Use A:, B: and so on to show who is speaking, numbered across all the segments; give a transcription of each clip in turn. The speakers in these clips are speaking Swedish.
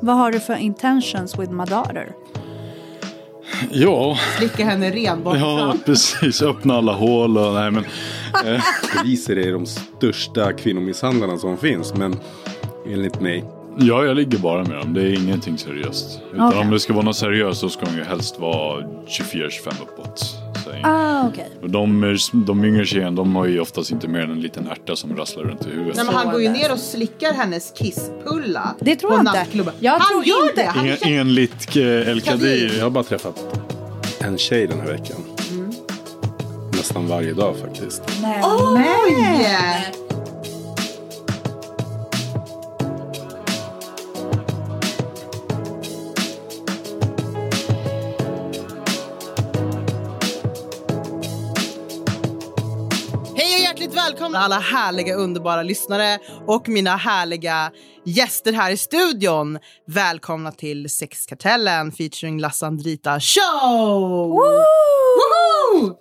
A: Vad har du för intentions with my daughter?
B: Ja,
C: Slicka henne ren bakifrån.
B: ja precis. Öppna alla hål och nej men. Eh,
D: Poliser är de största kvinnomisshandlarna som finns. Men enligt mig.
B: ja, jag ligger bara med dem. Det är ingenting seriöst. Utan
A: Okej.
B: om det ska vara något seriöst så ska de ju helst vara 24-25 uppåt.
A: Ah,
B: och de, de yngre tjejerna de har ju oftast inte mer än en liten ärta som rasslar runt i huvudet.
C: Nej, men han går ju ner och slickar hennes kisspulla.
A: Det tror jag inte. Jag
C: han
A: tror
C: gör
A: inte.
C: det! Han
B: En, enligt eh, El Kadir.
D: Jag har bara träffat en tjej den här veckan. Nästan varje dag faktiskt.
A: Nej,
C: Oj! Hej alla härliga underbara lyssnare och mina härliga gäster här i studion. Välkomna till Sexkartellen featuring Lassandrita Show! Woho!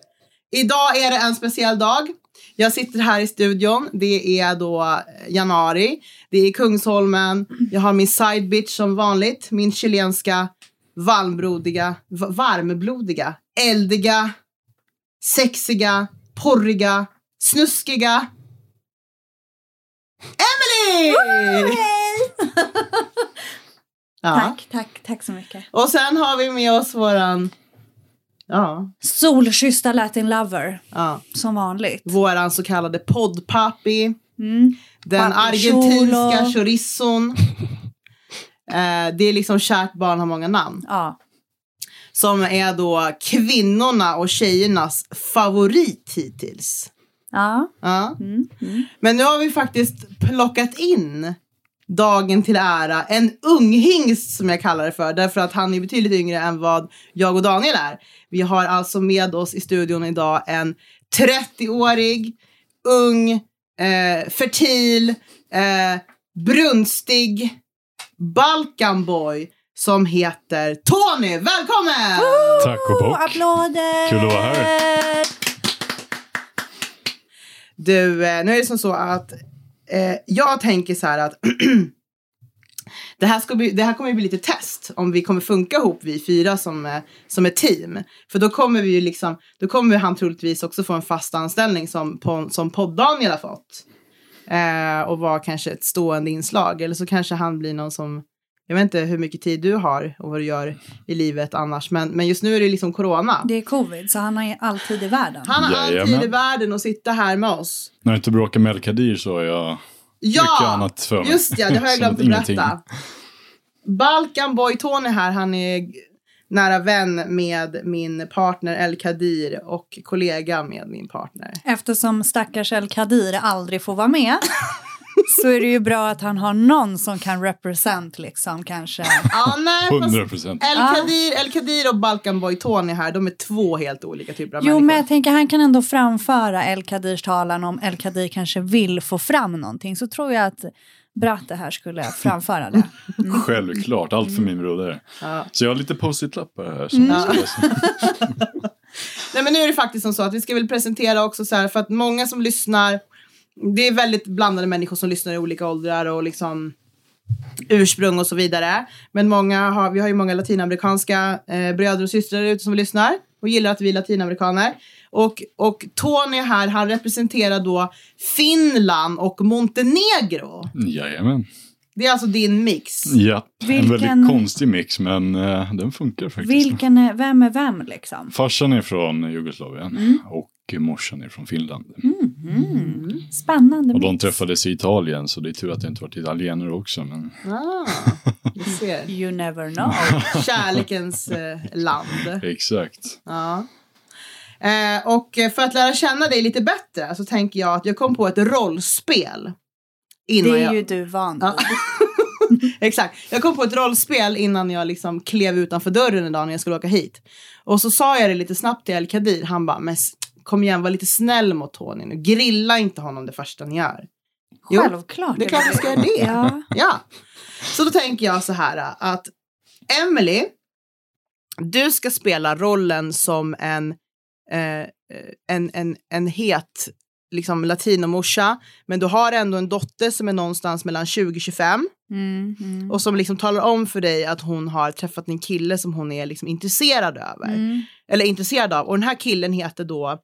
C: Idag är det en speciell dag. Jag sitter här i studion. Det är då eh, januari. Det är Kungsholmen. Jag har min side bitch som vanligt. Min chilenska varmblodiga, va- varmblodiga, eldiga, sexiga, porriga, snuskiga Emily! ja.
A: Tack, tack, tack så mycket.
C: Och sen har vi med oss våran, ja,
A: Solkyssta Latin Lover,
C: ja,
A: som vanligt.
C: våran så kallade poddpapi.
A: Mm.
C: Den
A: Papi
C: argentinska chorizon. Eh, det är liksom kärt barn har många namn.
A: Ja.
C: Som är då kvinnorna och tjejernas favorit hittills.
A: Ja.
C: Ja.
A: Mm. Mm.
C: Men nu har vi faktiskt plockat in dagen till ära en unghingst som jag kallar det för. Därför att han är betydligt yngre än vad jag och Daniel är. Vi har alltså med oss i studion idag en 30-årig, ung, eh, fertil, eh, brunstig Balkanboy som heter Tony. Välkommen!
B: Tack och bock.
A: Applåder!
B: Kul att vara här.
C: Du, eh, nu är det som så att eh, jag tänker så här att det, här ska bli, det här kommer bli lite test om vi kommer funka ihop vi fyra som, eh, som ett team. För då kommer vi ju liksom, då kommer han troligtvis också få en fast anställning som, som podd-Daniel har fått. Eh, och vara kanske ett stående inslag. Eller så kanske han blir någon som, jag vet inte hur mycket tid du har och vad du gör i livet annars. Men, men just nu är det liksom corona.
A: Det är covid, så han har alltid i världen.
C: Han har
B: Jajamän.
C: tid i världen att sitta här med oss.
B: När jag inte bråkar med El Kadir så har jag mycket annat för mig.
C: Just ja, det har jag glömt att
B: ingenting.
C: berätta. Balkan Boy Tony här, han är nära vän med min partner El Kadir och kollega med min partner.
A: Eftersom stackars El Kadir aldrig får vara med så är det ju bra att han har någon som kan represent liksom kanske.
C: Ja, nej, fast
B: 100 procent.
C: El
A: Ja.
C: Kadir, El Kadir och Balkan Boy Tony här, de är två helt olika typer av
A: Jo,
C: människor.
A: men jag tänker han kan ändå framföra El Kadirs talan om El Kadir kanske vill få fram någonting. Så tror jag att Bratte här skulle framföra det.
B: Självklart, allt för min broder.
C: Ja.
B: Så jag har lite post-it-lappar här. Som läsa.
C: Nej men nu är det faktiskt som så att vi ska väl presentera också så här för att många som lyssnar, det är väldigt blandade människor som lyssnar i olika åldrar och liksom ursprung och så vidare. Men många har, vi har ju många latinamerikanska eh, bröder och systrar ute som lyssnar och gillar att vi är latinamerikaner. Och, och Tony här, han representerar då Finland och Montenegro.
B: Jajamän.
C: Det är alltså din mix.
B: Ja, en
A: Vilken-
B: väldigt konstig mix men eh, den funkar faktiskt.
A: Vilken är, vem är vem liksom?
B: Farsan är från Jugoslavien
A: Mm.
B: och morsan är från Finland.
A: Mm. Spännande
B: Och de
A: mix.
B: träffades i Italien så det är tur att det inte varit italienare också. Men...
C: Ah.
A: You never know.
C: Kärlekens eh, land.
B: Exakt.
C: Ja. Eh, och för att lära känna dig lite bättre så tänker jag att jag kom på ett rollspel. Innan
A: Det är
C: jag...
A: ju du van
C: Ja.
A: vid.
C: Exakt. Jag kom på ett rollspel innan jag liksom klev utanför dörren idag när jag skulle åka hit. Och så sa jag det lite snabbt till El Kadir. Han bara, men kom igen, var lite snäll mot Tony nu. Grilla inte honom det första ni gör. Jo,
A: Självklart.
C: det är klart vi ska göra det.
A: Ja.
C: Ja. Så då tänker jag så här att Emily, du ska spela rollen som en, eh, en, en, en het liksom latinomorsa, men du har ändå en dotter som är någonstans mellan 20-25
A: Mm, mm.
C: och som liksom talar om för dig att hon har träffat en kille som hon är liksom intresserad över.
A: Mm.
C: Eller intresserad av. Och den här killen heter då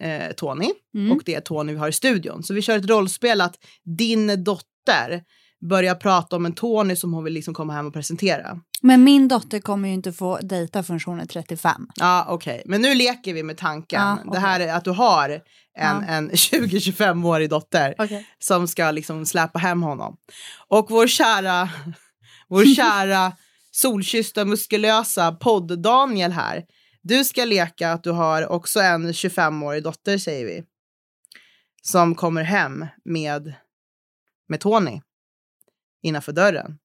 C: eh, Tony
A: Mm.
C: och det är Tony vi har i studion. Så vi kör ett rollspel att din dotter börjar prata om en Tony som hon vill liksom komma hem och presentera.
A: Men min dotter kommer ju inte få dejta förrän hon är 35.
C: Ja, okej. Men nu leker vi med tanken.
A: Ja,
C: Det
A: okej.
C: här är att du har en,
A: Ja.
C: en 20-25-årig dotter
A: Okay.
C: som ska liksom släpa hem honom. Och vår kära, vår kära solkyssta muskulösa podd-Daniel här. Du ska leka att du har också en 25-årig dotter säger vi. Som kommer hem med, med Tony innanför dörren.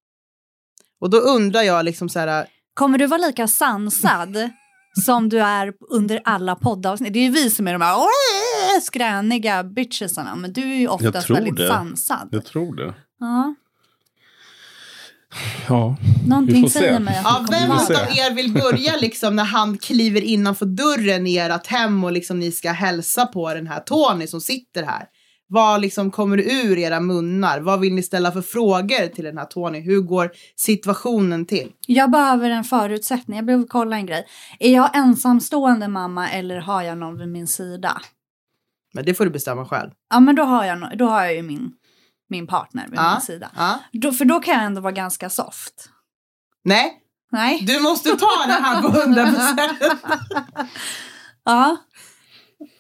C: Och då undrar jag liksom så här,
A: Kommer du vara lika sansad som du är under alla poddavsnitt? Det är ju vi som är de här skräniga bitchesarna, men du är ju oftast väldigt
D: det.
A: sansad.
D: Jag tror det.
A: Ja,
D: Ja,
A: någonting säger mig att
C: Ja, vem av er vill börja liksom när han kliver innanför dörren i ert hem och liksom ni ska hälsa på den här Tony som sitter här? Vad liksom kommer ur era munnar? Vad vill ni ställa för frågor till den här Tony? Hur går situationen till?
A: Jag behöver en förutsättning, jag behöver kolla en grej. Är jag ensamstående mamma eller har jag någon vid min sida?
C: Men det får du bestämma själv.
A: Ja, men då har jag, då har jag ju min, min partner vid
C: Ja.
A: min sida.
C: Ja.
A: Då, för då kan jag ändå vara ganska soft.
C: Nej,
A: Nej?
C: du måste ta det här på 100 procent.
A: Ja.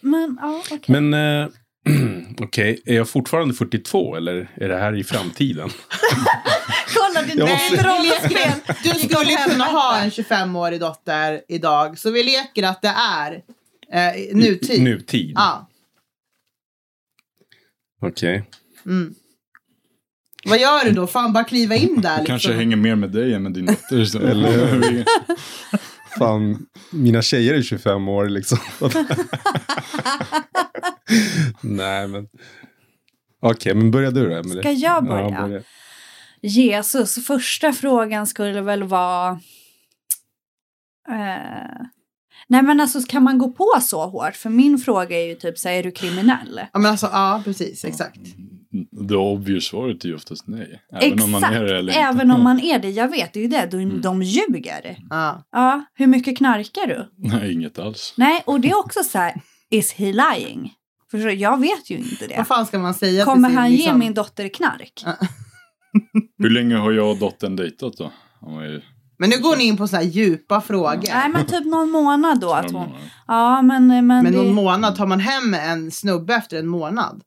A: Men, ja, okej.
D: men eh, okej, är jag fortfarande 42 eller är det här i framtiden?
A: Kolla din
D: Jag måste-
A: rollspel!
C: Du skulle kunna ha en 25-årig dotter idag, så vi leker att det är eh, nutid.
D: Nutid?
C: Ja.
D: Okej.
C: Mm. Vad gör du då? Fan, bara kliva in där. Liksom.
B: Kanske hänger mer med dig än med din dotter.
D: Eller- Fan, mina tjejer är 25 år liksom. Nej, men. Okej, men börja du då, Emelie.
A: Ska jag börja?
D: Ja, börja.
A: Jesus, första frågan skulle väl vara... Eh, nej men alltså kan man gå på så hårt? För min fråga är ju typ så är du kriminell?
C: Ja, men alltså, ja, precis. Exakt.
B: Det obvious svaret är ju oftast nej. Även om man är det eller inte.
A: även om man är det. Jag vet, det är ju det. De, de ljuger.
C: Ja.
A: Ja, hur mycket knarkar du?
B: Nej, inget alls.
A: Nej, och det är också så här, is he lying? Förstår? Jag vet ju inte det.
C: Vad fan ska man säga
A: Kommer han ge
C: liksom-
A: min dotter knark?
B: Hur länge har jag och dottern dejtat då? Är
C: Men nu går ni in på så här djupa frågor.
A: Nej, men typ någon månad då. Att hon... Ja, men... Men,
C: Men
A: det...
C: någon månad, tar man hem en snubbe efter en månad?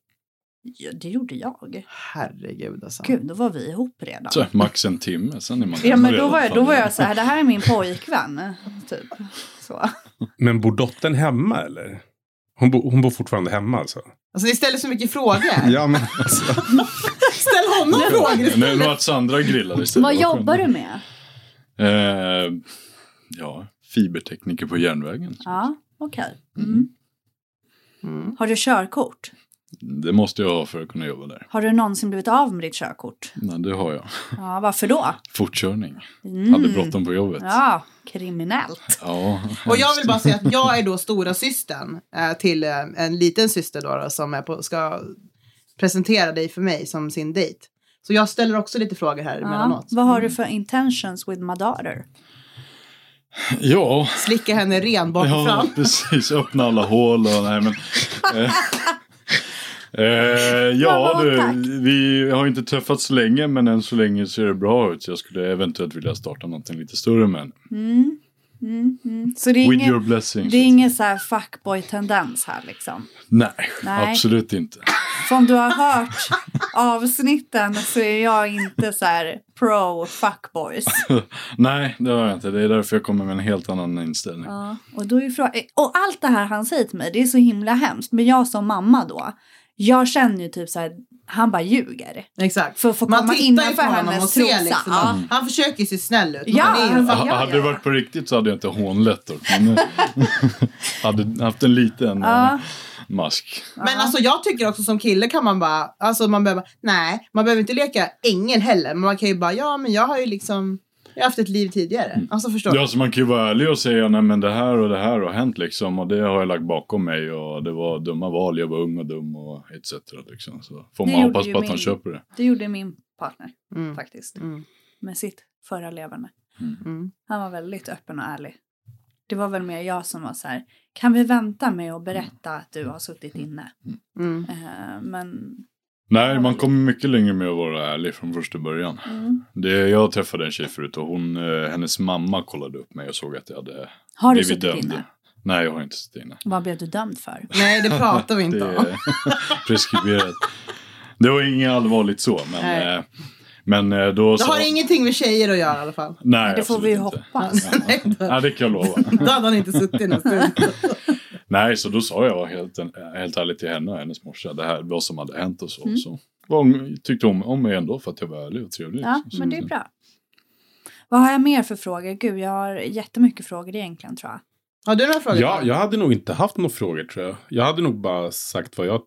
A: Ja, det gjorde jag.
C: Herregud alltså.
A: Gud, då var vi ihop redan.
B: Så, max en timme, sen är man
A: Ja, men då var, jag, då var jag så här, det här är min pojkvän. Typ. Så.
D: Men bor dottern hemma eller? Hon, bo, hon bor fortfarande hemma alltså?
C: Alltså ni ställer så mycket frågor.
D: Ja, men alltså.
C: Ställ honom frågor
B: Nej, det var att Sandra grillade istället.
A: Vad jobbar du med?
B: Eh, ja, fibertekniker på järnvägen.
A: Ja, okej. Mm.
C: Mm.
A: Har du körkort?
B: Det måste jag ha för att kunna jobba där.
A: Har du någonsin blivit av med ditt körkort?
B: Nej, det har jag.
A: Ja, varför då?
B: Fortkörning.
A: Mm.
B: Hade bråttom på jobbet.
A: Ja, kriminellt.
B: Ja,
C: Och jag vill bara säga att jag är då stora systern eh, till eh, en liten syster då, då som är på, ska presentera dig för mig som sin dejt. Så jag ställer också lite frågor här
A: Ja.
C: emellanåt.
A: Vad har du för intentions with my daughter?
B: Ja,
C: Slicka henne ren bak och
B: ja precis. Öppna alla hål och nej men. Eh, eh, ja, du, vi har inte träffats länge men än så länge ser det bra ut. Så jag skulle eventuellt vilja starta någonting lite större men.
A: Mm. Mm, mm. Så det är
B: With
A: ingen, det är ingen så här fuckboy-tendens här liksom?
B: Nej,
A: Nej.
B: absolut inte.
A: Som du har hört avsnitten så är jag inte så här pro fuckboys.
B: Nej, det har jag inte. Det är därför jag kommer med en helt annan inställning.
A: Ja, och, då är ju frågan, och allt det här han säger till mig, det är så himla hemskt. Men jag som mamma då, jag känner ju typ så här, han bara ljuger.
C: Exakt.
A: För att få
C: Man
A: komma
C: tittar ju
A: innanför
C: på honom
A: hennes
C: och ser
A: trosa.
C: liksom,
A: Ja.
C: han försöker ju se snäll ut.
A: Ja,
C: han
A: ja,
B: hade det varit på riktigt så hade jag inte hånlett dock. Men eh, hade haft en liten eh,
A: Ja.
B: mask.
C: Men alltså jag tycker också som kille kan man bara, alltså man behöver, nej, man behöver inte leka ängel heller. Men man kan ju bara, ja men jag har ju liksom Jag har haft ett liv tidigare. Alltså förstår du?
B: Ja, så man kan ju vara ärlig och säga nej men det här och det här har hänt liksom och det har jag lagt bakom mig och det var dumma val, jag var ung och dum och etc. Liksom. Så får
A: Det
B: man
A: gjorde
B: hoppas på att han
A: min-
B: köper det.
A: Det gjorde min partner
C: Mm.
A: faktiskt.
C: Mm.
A: Med sitt förra levande.
C: Mm.
A: Han var väldigt öppen och ärlig. Det var väl mer jag som var så här, kan vi vänta med att berätta att du har suttit inne?
C: Mm.
A: Eh, men
B: Nej, man kommer mycket längre med att vara ärlig från första början.
A: mm.
B: Det, jag träffade en tjej förut och hon, eh, hennes mamma kollade upp mig och såg att jag hade
A: har du
B: blivit
A: suttit
B: dömd.
A: inne?
B: Nej, jag har inte suttit inne.
A: Vad blev du dömd för?
C: Nej, det pratar vi inte om.
B: preskriberat. Det var inget allvarligt så, men,
C: Nej.
B: eh, men eh, då
C: Det har ingenting med tjejer att göra i alla fall.
B: Nej,
A: det får vi ju hoppas.
C: Nej, då,
B: Ja, det kan jag lova.
C: då hade han inte suttit i någon stund.
B: Nej, så då sa jag helt, helt ärligt till henne och hennes morsa det här, vad som hade hänt och så.
A: Mm.
B: så hon, tyckte hon om mig ändå för att jag var ärlig och trevlig.
A: Ja,
B: liksom.
A: men det är bra. Vad har jag mer för frågor? Gud, jag har jättemycket frågor egentligen tror jag.
C: Har du några frågor?
D: Ja, jag hade nog inte haft några frågor tror jag. Jag hade nog bara sagt vad jag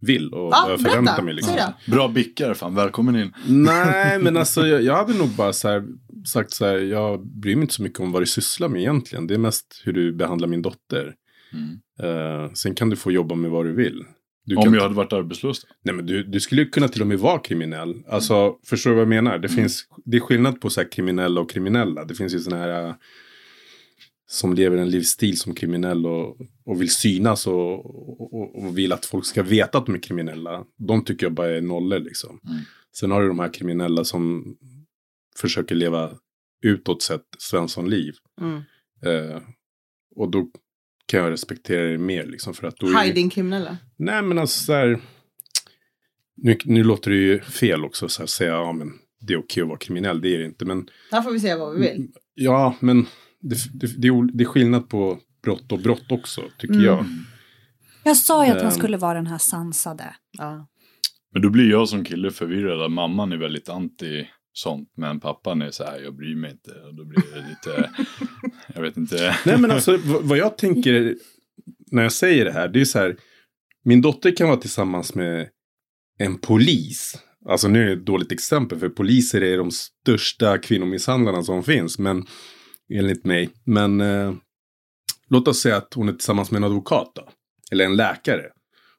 D: vill och
C: Ja,
D: vad jag förväntar
C: berätta.
D: mig. Liksom.
C: Då.
B: Bra bickar, fan välkommen in.
D: Nej, men alltså jag, jag hade nog bara så här, sagt så här, jag bryr mig inte så mycket om vad du sysslar med egentligen. Det är mest hur du behandlar min dotter.
B: Mm.
D: Eh, sen kan du få jobba med vad du vill. Du
B: Om
D: kan,
B: jag hade varit arbetslös?
D: Nej, men du, du skulle ju kunna till och med vara kriminell. Alltså, förstår du vad jag menar? Det, finns, det är skillnad på så här, kriminella och kriminella. Det finns ju sådana här äh, som lever en livsstil som kriminell och, och vill synas och, och, och vill att folk ska veta att de är kriminella. De tycker jag bara är nollor liksom.
B: Mm.
D: Sen har du de här kriminella som försöker leva utåt sett Svenssonliv.
C: Mm.
D: Eh, och då kan jag respektera det mer liksom. För att då är,
C: Hiding-kriminella.
D: Nej men alltså så här, nu, nu låter det ju fel också så här, säga ja men det är okej att vara kriminell, det är det inte. Men
C: Här får vi säga vad vi vill.
D: ja, men det, det, det, det är skillnad på brott och brott också, tycker
C: Mm.
D: jag.
A: Jag sa ju att han
D: Ehm.
A: skulle vara den här sansade.
C: Ja.
B: Men då blir jag som kille förvirrad. Mamman är väldigt anti sånt. Men pappan är så här, jag bryr mig inte. Och då blir det lite, jag vet inte.
D: Nej men alltså vad jag tänker när jag säger det här, det är så här, min dotter kan vara tillsammans med en polis. Alltså nu är det ett dåligt exempel, för poliser är de största kvinnomisshandlarna som finns, men enligt mig. Men eh, låt oss säga att hon är tillsammans med en advokat då, eller en läkare.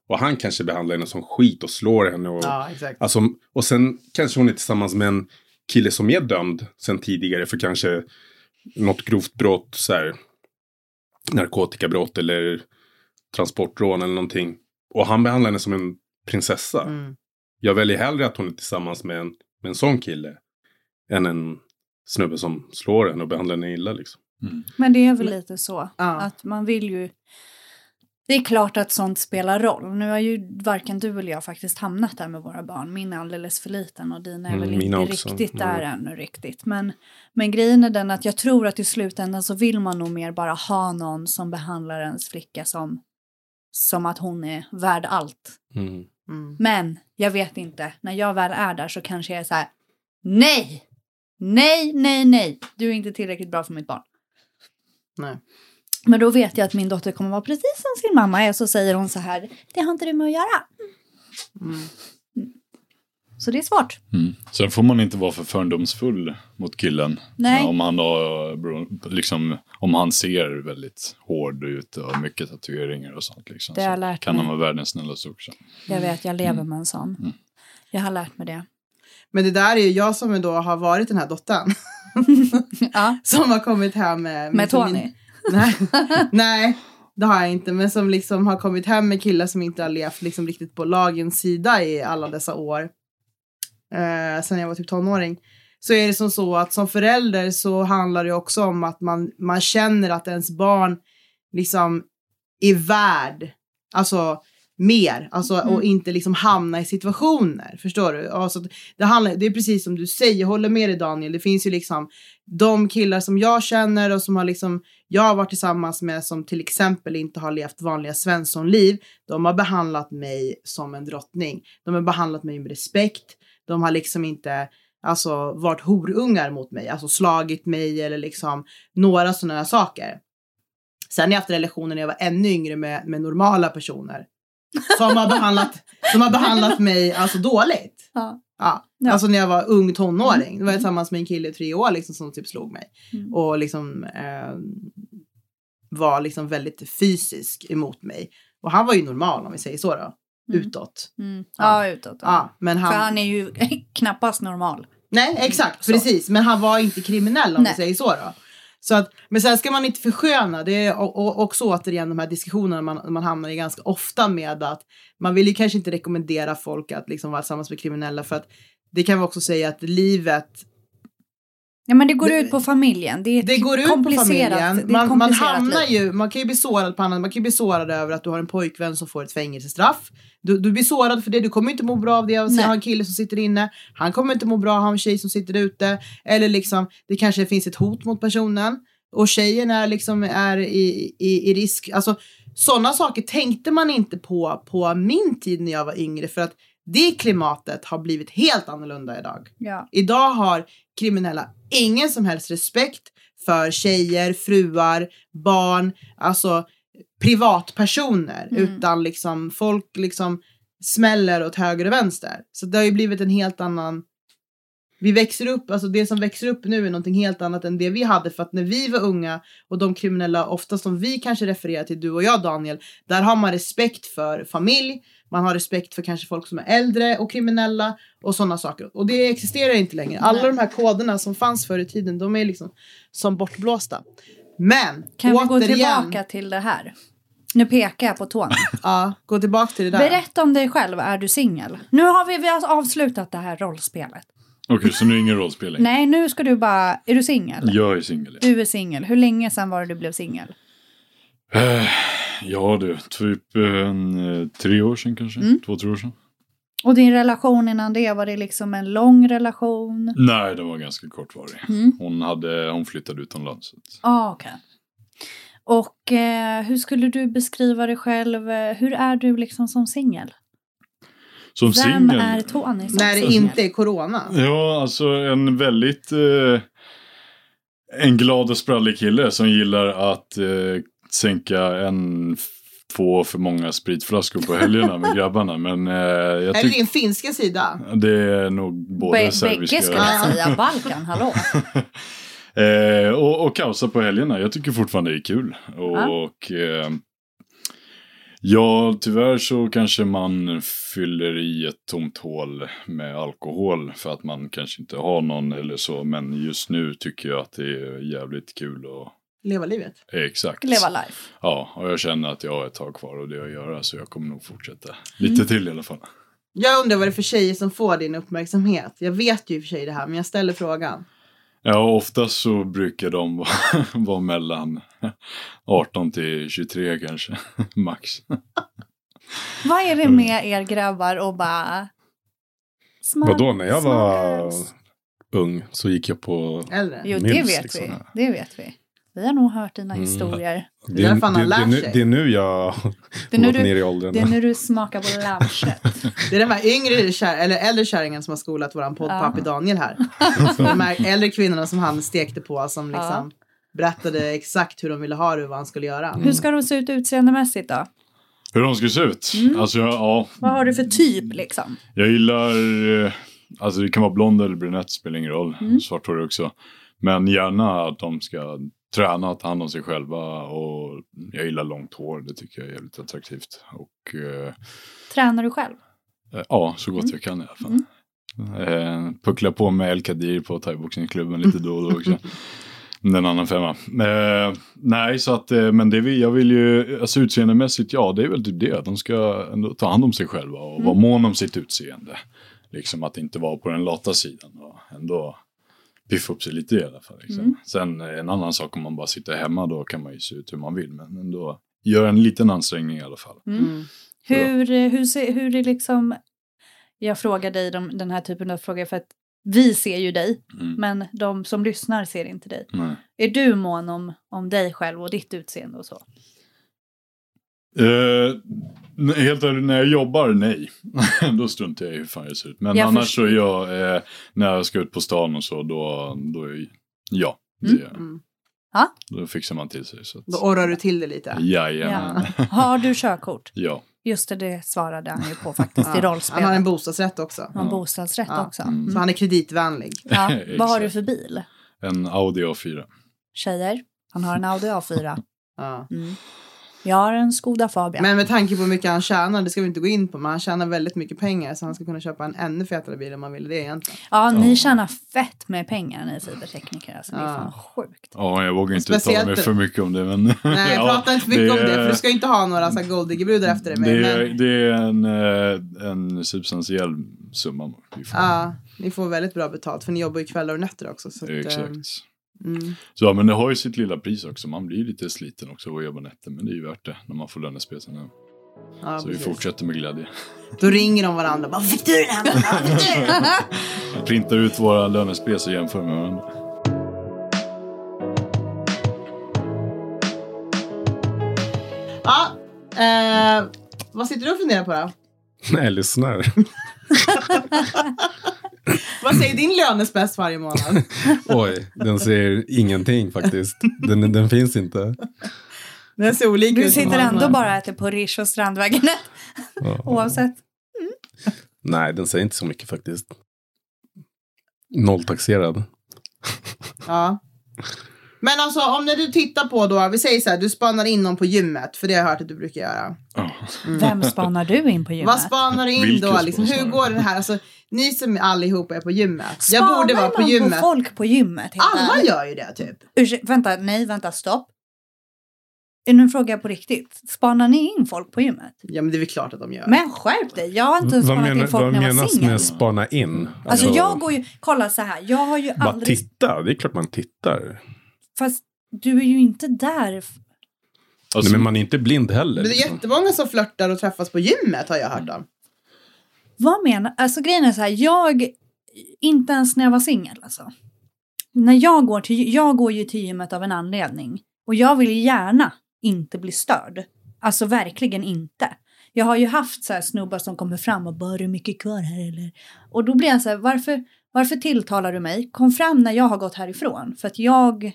D: Och han kanske behandlar henne som skit och slår henne. Och,
C: ja, exakt.
D: Alltså, och sen kanske hon är tillsammans med en kille som är dömd sen tidigare för kanske något grovt brott, så här, narkotikabrott eller transportrån eller någonting. Och han behandlar henne som en prinsessa.
C: Mm.
D: Jag väljer hellre att hon är tillsammans med en, med en sån kille än en snubbe som slår henne och behandlar henne illa liksom.
A: Men det är väl lite så.
C: Ja.
A: Att man vill ju... Det är klart att sånt spelar roll. Nu har ju varken du eller jag faktiskt hamnat där med våra barn. Min är alldeles för liten och dina är
D: Mm,
A: väl
D: mina
A: inte
D: också.
A: riktigt där
D: Mm.
A: ännu riktigt. Men, men grejen är den att jag tror att i slutändan så vill man nog mer bara ha någon som behandlar ens flicka som, som att hon är värd allt.
D: Mm.
C: Mm.
A: Men jag vet inte, när jag väl är där så kanske jag är så här, nej, nej, nej, nej, du är inte tillräckligt bra för mitt barn.
C: Nej.
A: Men då vet jag att min dotter kommer vara precis som sin mamma är, så säger hon så här, det har inte du med att göra.
C: Mm.
A: Så det är svårt.
B: Mm. Sen får man inte vara för fördomsfull mot killen.
A: Nej.
B: Om han, har, bero- liksom, om han ser väldigt hård ut och mycket tatueringar och sånt. Liksom,
A: Det har jag
B: så
A: lärt
B: kan
A: mig.
B: han vara världens snällaste också.
A: Jag vet, jag lever
B: Mm.
A: med en sån.
B: Mm.
A: Jag har lärt mig det.
C: Men det där är ju jag som då har varit den här dottern.
A: Ja,
C: som har kommit hem med...
A: med
C: som
A: Tony.
C: min- Nej, nej, det har jag inte. Men som liksom har kommit hem med killar som inte har levt liksom riktigt på lagens sida i alla dessa år. Eh, sen jag var typ tonåring. Så är det som så att som förälder så handlar det också om att man, man känner att ens barn liksom är värd, alltså mer, alltså,
A: Mm.
C: och inte liksom hamna i situationer. Förstår du? Alltså, det, handlar, det är precis som du säger, jag håller med dig Daniel. Det finns ju liksom de killar som jag känner och som har liksom, jag har varit tillsammans med som till exempel inte har levt vanliga svenssonliv. De har behandlat mig som en drottning. De har behandlat mig med respekt. De har liksom inte alltså, varit horungar mot mig, alltså slagit mig eller liksom några sådana saker. Sen har jag haft relationer när jag var ännu yngre med, med normala personer. Som har behandlat, som har behandlat mig alltså dåligt.
A: Ja.
C: Ja.
A: Ja.
C: Alltså när jag var ung tonåring.
A: Mm.
C: Då var jag tillsammans med en kille i tre år liksom, som typ slog mig.
A: Mm.
C: Och liksom eh, var liksom väldigt fysisk emot mig. Och han var ju normal om vi säger så då.
A: Mm.
C: Utåt.
A: Mm.
C: Ja.
A: Ja, utåt.
C: Ja, men han...
A: För han är ju knappast normal.
C: Nej, exakt.
A: Så.
C: Precis. Men han var inte kriminell om
A: Nej.
C: vi säger så då. Så att, men sen ska man inte försköna. Det är och, och, också återigen de här diskussionerna man, man hamnar i ganska ofta med att man vill ju kanske inte rekommendera folk att liksom vara tillsammans med kriminella för att det kan vi också säga att livet
A: Ja, men det går
C: Det-
A: ut på familjen. Det, är
C: Det går ut på familjen. Man, man hamnar ju, man kan ju bli sårad på annat. Man kan ju bli sårad över att du har en pojkvän som får ett fängelsestraff. Du, du blir sårad för det, du kommer inte må bra av det. Jag har en kille som sitter inne, han kommer inte må bra av en tjej som sitter ute. Eller liksom, det kanske finns ett hot mot personen. Och tjejen är liksom är i, i, i risk. Alltså sådana saker tänkte man inte på på min tid när jag var yngre. För att det klimatet har blivit helt annorlunda idag.
A: Ja.
C: Idag har kriminella ingen som helst respekt för tjejer, fruar, barn, alltså privatpersoner.
A: Mm.
C: Utan liksom folk liksom smäller åt höger och vänster. Så det har ju blivit en helt annan... Vi växer upp, alltså det som växer upp nu är någonting helt annat än det vi hade. För att när vi var unga och de kriminella, ofta som vi kanske refererar till, du och jag Daniel, där har man respekt för familj, man har respekt för kanske folk som är äldre och kriminella och sådana saker. Och det existerar inte längre. Alla
A: Nej.
C: de här koderna som fanns förr i tiden, de är liksom som bortblåsta. Men,
A: Kan vi gå
C: återigen,
A: tillbaka till det här? Nu pekar jag på tån.
C: Ja, gå tillbaka till det där.
A: Berätta om dig själv. Är du singel? Nu har vi, vi har avslutat det här rollspelet.
B: Okej, så nu är det ingen rollspelning?
A: Nej, nu ska du bara... Är du singel?
B: Jag är singel. ja.
A: Du är singel. Hur länge sedan var det du blev singel?
B: Eh, Ja du, typ en, eh, tre år sedan kanske?
A: Mm.
B: Två, tre år sedan?
A: Och din relation innan det, var det liksom en lång relation?
B: Nej, den var ganska kortvarig.
A: Mm.
B: Hon, hade, hon flyttade utomlands.
A: Ah, okej. Och eh, hur skulle du beskriva dig själv? Eh, Hur är du liksom som singel?
B: Som
A: Vem
B: singel?
A: är Tony som
C: När det
A: singel?
C: inte är corona.
B: Ja, alltså en väldigt... Eh, en glad och sprallig kille som gillar att eh, sänka en, två för många spritflaskor på helgerna med grabbarna. Men eh, jag
C: Eller
B: tycker
C: din finska sida.
B: det är nog båda
A: Bä-
B: serbiska.
A: Bägge skulle jag säga. Balkan, hallå.
B: Eh, och, och kaosa på helgerna. Jag tycker fortfarande det är kul.
A: Ja.
B: Och eh, ja, tyvärr så kanske man fyller i ett tomt hål med alkohol för att man kanske inte har någon eller så. Men just nu tycker jag att det är jävligt kul och
C: Leva livet.
B: exakt.
A: Leva life.
B: Ja, och jag känner att jag har ett tag kvar och det att göra så jag kommer nog fortsätta lite till i alla fall.
C: Jag undrar vad det är för tjejer som får din uppmärksamhet. Jag vet ju i och för sig det här, men jag ställer frågan.
B: Ja, oftast så brukar de vara, vara mellan 18 till 23 kanske, max.
A: Vad är det med er grabbar och bara... Smak,
D: Vadå, när jag var ung så gick jag på...
C: Äldre.
A: Jo, det vet
D: liksom.
A: vi. Det vet vi. Vi har nog hört dina
D: Mm.
A: historier.
C: Det är
D: det, det, nu, det är nu jag
A: Det är nu
D: gått
A: du-
D: ner i åldern.
A: Det är när du smakar på lammkött.
C: Det är de här yngre kär, eller äldre kärringen som har skolat våran poddpappi
A: Ja.
C: Daniel här. De här äldre kvinnorna som han stekte på som liksom berättade exakt hur de ville ha det och vad han skulle göra.
A: Hur ska de se ut utseendemässigt då?
B: Hur de ska se ut?
A: Mm.
B: Alltså, ja,
A: Vad har du för typ liksom?
B: jag gillar, eh, alltså det kan vara blond eller brunett, spelar ingen roll.
A: Mm.
B: Svarthårig också. Men gärna att de ska träna, ta hand om sig själva och jag gillar långt hår, det tycker jag är jävligt attraktivt. Och eh,
A: Tränar du själv?
B: eh, ja, så gott
A: Mm.
B: jag kan i alla fall. Eh, puckla på med El Kadir på thaiboxningsklubben lite då och då också. Den annan femma. Eh, nej, så att, eh, men det vill, jag vill ju, alltså utseendemässigt, ja det är väl typ det. Att de ska ändå ta hand om sig själva och
A: Mm.
B: vara mån om sitt utseende. Liksom att inte vara på den lata sidan och ändå piffa upp sig lite i alla fall. Liksom.
A: Mm.
B: Sen eh, en annan sak om man bara sitter hemma, då kan man ju se ut hur man vill. Men ändå gör en liten ansträngning i alla fall.
C: Mm.
A: Hur, eh, hur, ser, hur är liksom... Jag frågar dig de, den här typen av frågor för att vi ser ju dig,
B: Mm.
A: men de som lyssnar ser inte dig.
B: Nej.
A: Är du mån om, om dig själv och ditt utseende och så?
B: Eh, nej, helt ärligt, när jag jobbar, nej. då struntar jag i hur fan jag ser ut. Men
A: Jag
B: annars
A: förstår.
B: så är jag, eh, när jag ska ut på stan och så, då, då är ja.
A: Mm.
B: Det,
C: Mm.
B: Då fixar man till sig. Så att,
C: Då orrar du till det lite.
B: Jajamän.
A: Ja. Har du körkort?
B: Ja.
A: Just det, det svarade han ju på faktiskt i rollspelet.
C: Han har en bostadsrätt också.
A: Han har en bostadsrätt
C: Ja.
A: också.
C: Så
A: Mm.
C: han är kreditvänlig.
A: Ja. Vad har du för bil?
B: En Audi A4.
A: Tjejer, han har en Audi A4.
C: Ja.
A: Mm. Jag har en Skoda Fabia.
C: Men med tanke på hur mycket han tjänar, det ska vi inte gå in på, men han tjänar väldigt mycket pengar så han ska kunna köpa en ännu fetare bil om man vill det egentligen.
A: ja, ni
B: Ja.
A: tjänar fett med pengar ni fibertekniker. Alltså, det är fan sjukt.
B: Ja, jag vågar inte
C: Speciellt
B: uttala mig
C: för-
B: mycket om det. Men
C: Nej,
B: ja,
C: prata inte för mycket om det,
B: är-
C: för du ska inte ha några så här golddiggerbrudar efter dig. Men,
B: Det är, det är en, eh, en substantiell summa vi får.
C: ja, ni får väldigt bra betalt, för ni jobbar ju kvällar och nätter också. Så att,
B: Exakt.
C: Mm.
B: Så, ja, men det har ju sitt lilla pris också. Man blir lite sliten också av att jobba nätter. Men det är ju värt det när man får lönespel sen.
C: ja,
B: Så vi
C: precis.
B: fortsätter med glädje.
C: Då ringer de varandra och bara “Fick du den här? Fick du den här?"
B: Jag printar ut våra lönespel och jämför med varandra.
C: Ja, eh, vad sitter du och funderar på då?
D: Nej, lyssnar.
C: Vad säger din lönespec varje månad?
D: Oj, den säger ingenting faktiskt. Den, den finns inte.
C: Den ser olika
A: Du
C: ut.
A: sitter ändå bara och äter på Rish och Strandvägen
D: Ja.
A: oavsett.
D: Nej, den säger inte så mycket faktiskt. Nolltaxerad.
C: Ja. Men alltså om när du tittar på då, vi säger så här, du spanar in någon på gymmet, för det har jag hört att du brukar göra.
B: Ja.
A: Vem spanar du in på gymmet?
C: Vad spanar du in
B: Vilken
C: då? Liksom, hur går det här? Alltså, ni som allihopa är på gymmet. Jag
A: Spanar
C: borde vara på gymmet.
A: på folk på gymmet?
C: Alla
A: ärligt?
C: gör ju det typ.
A: Ursäkta, vänta, nej, vänta, stopp. Nu frågar jag på riktigt. Spanar ni in folk på gymmet?
C: Ja men det är väl klart att de gör.
A: Men skärp dig, jag har inte
D: Vad,
A: spanat
D: menar,
A: in folk
D: vad
A: när jag var
D: menas
A: singel.
D: med spana in?
A: Alltså jag går ju, kolla så här, jag har ju
D: Bara
A: aldrig,
D: titta, det är klart man tittar.
A: fast du är ju inte där.
B: Alltså,
D: Nej, men man är inte blind heller.
C: Men det är
D: Liksom.
C: jättemånga som flörtar och träffas på gymmet har jag hört om.
A: Vad menar, alltså grejen är så här, jag, inte ens när jag var singel alltså. När jag går till, jag går ju till gymmet av en anledning. Och jag vill gärna inte bli störd. Alltså verkligen inte. Jag har ju haft så här snubbar som kommer fram och bara, "Har du mycket kvar här eller? Och då blir jag så här, varför, varför tilltalar du mig? Kom fram när jag har gått härifrån. För att jag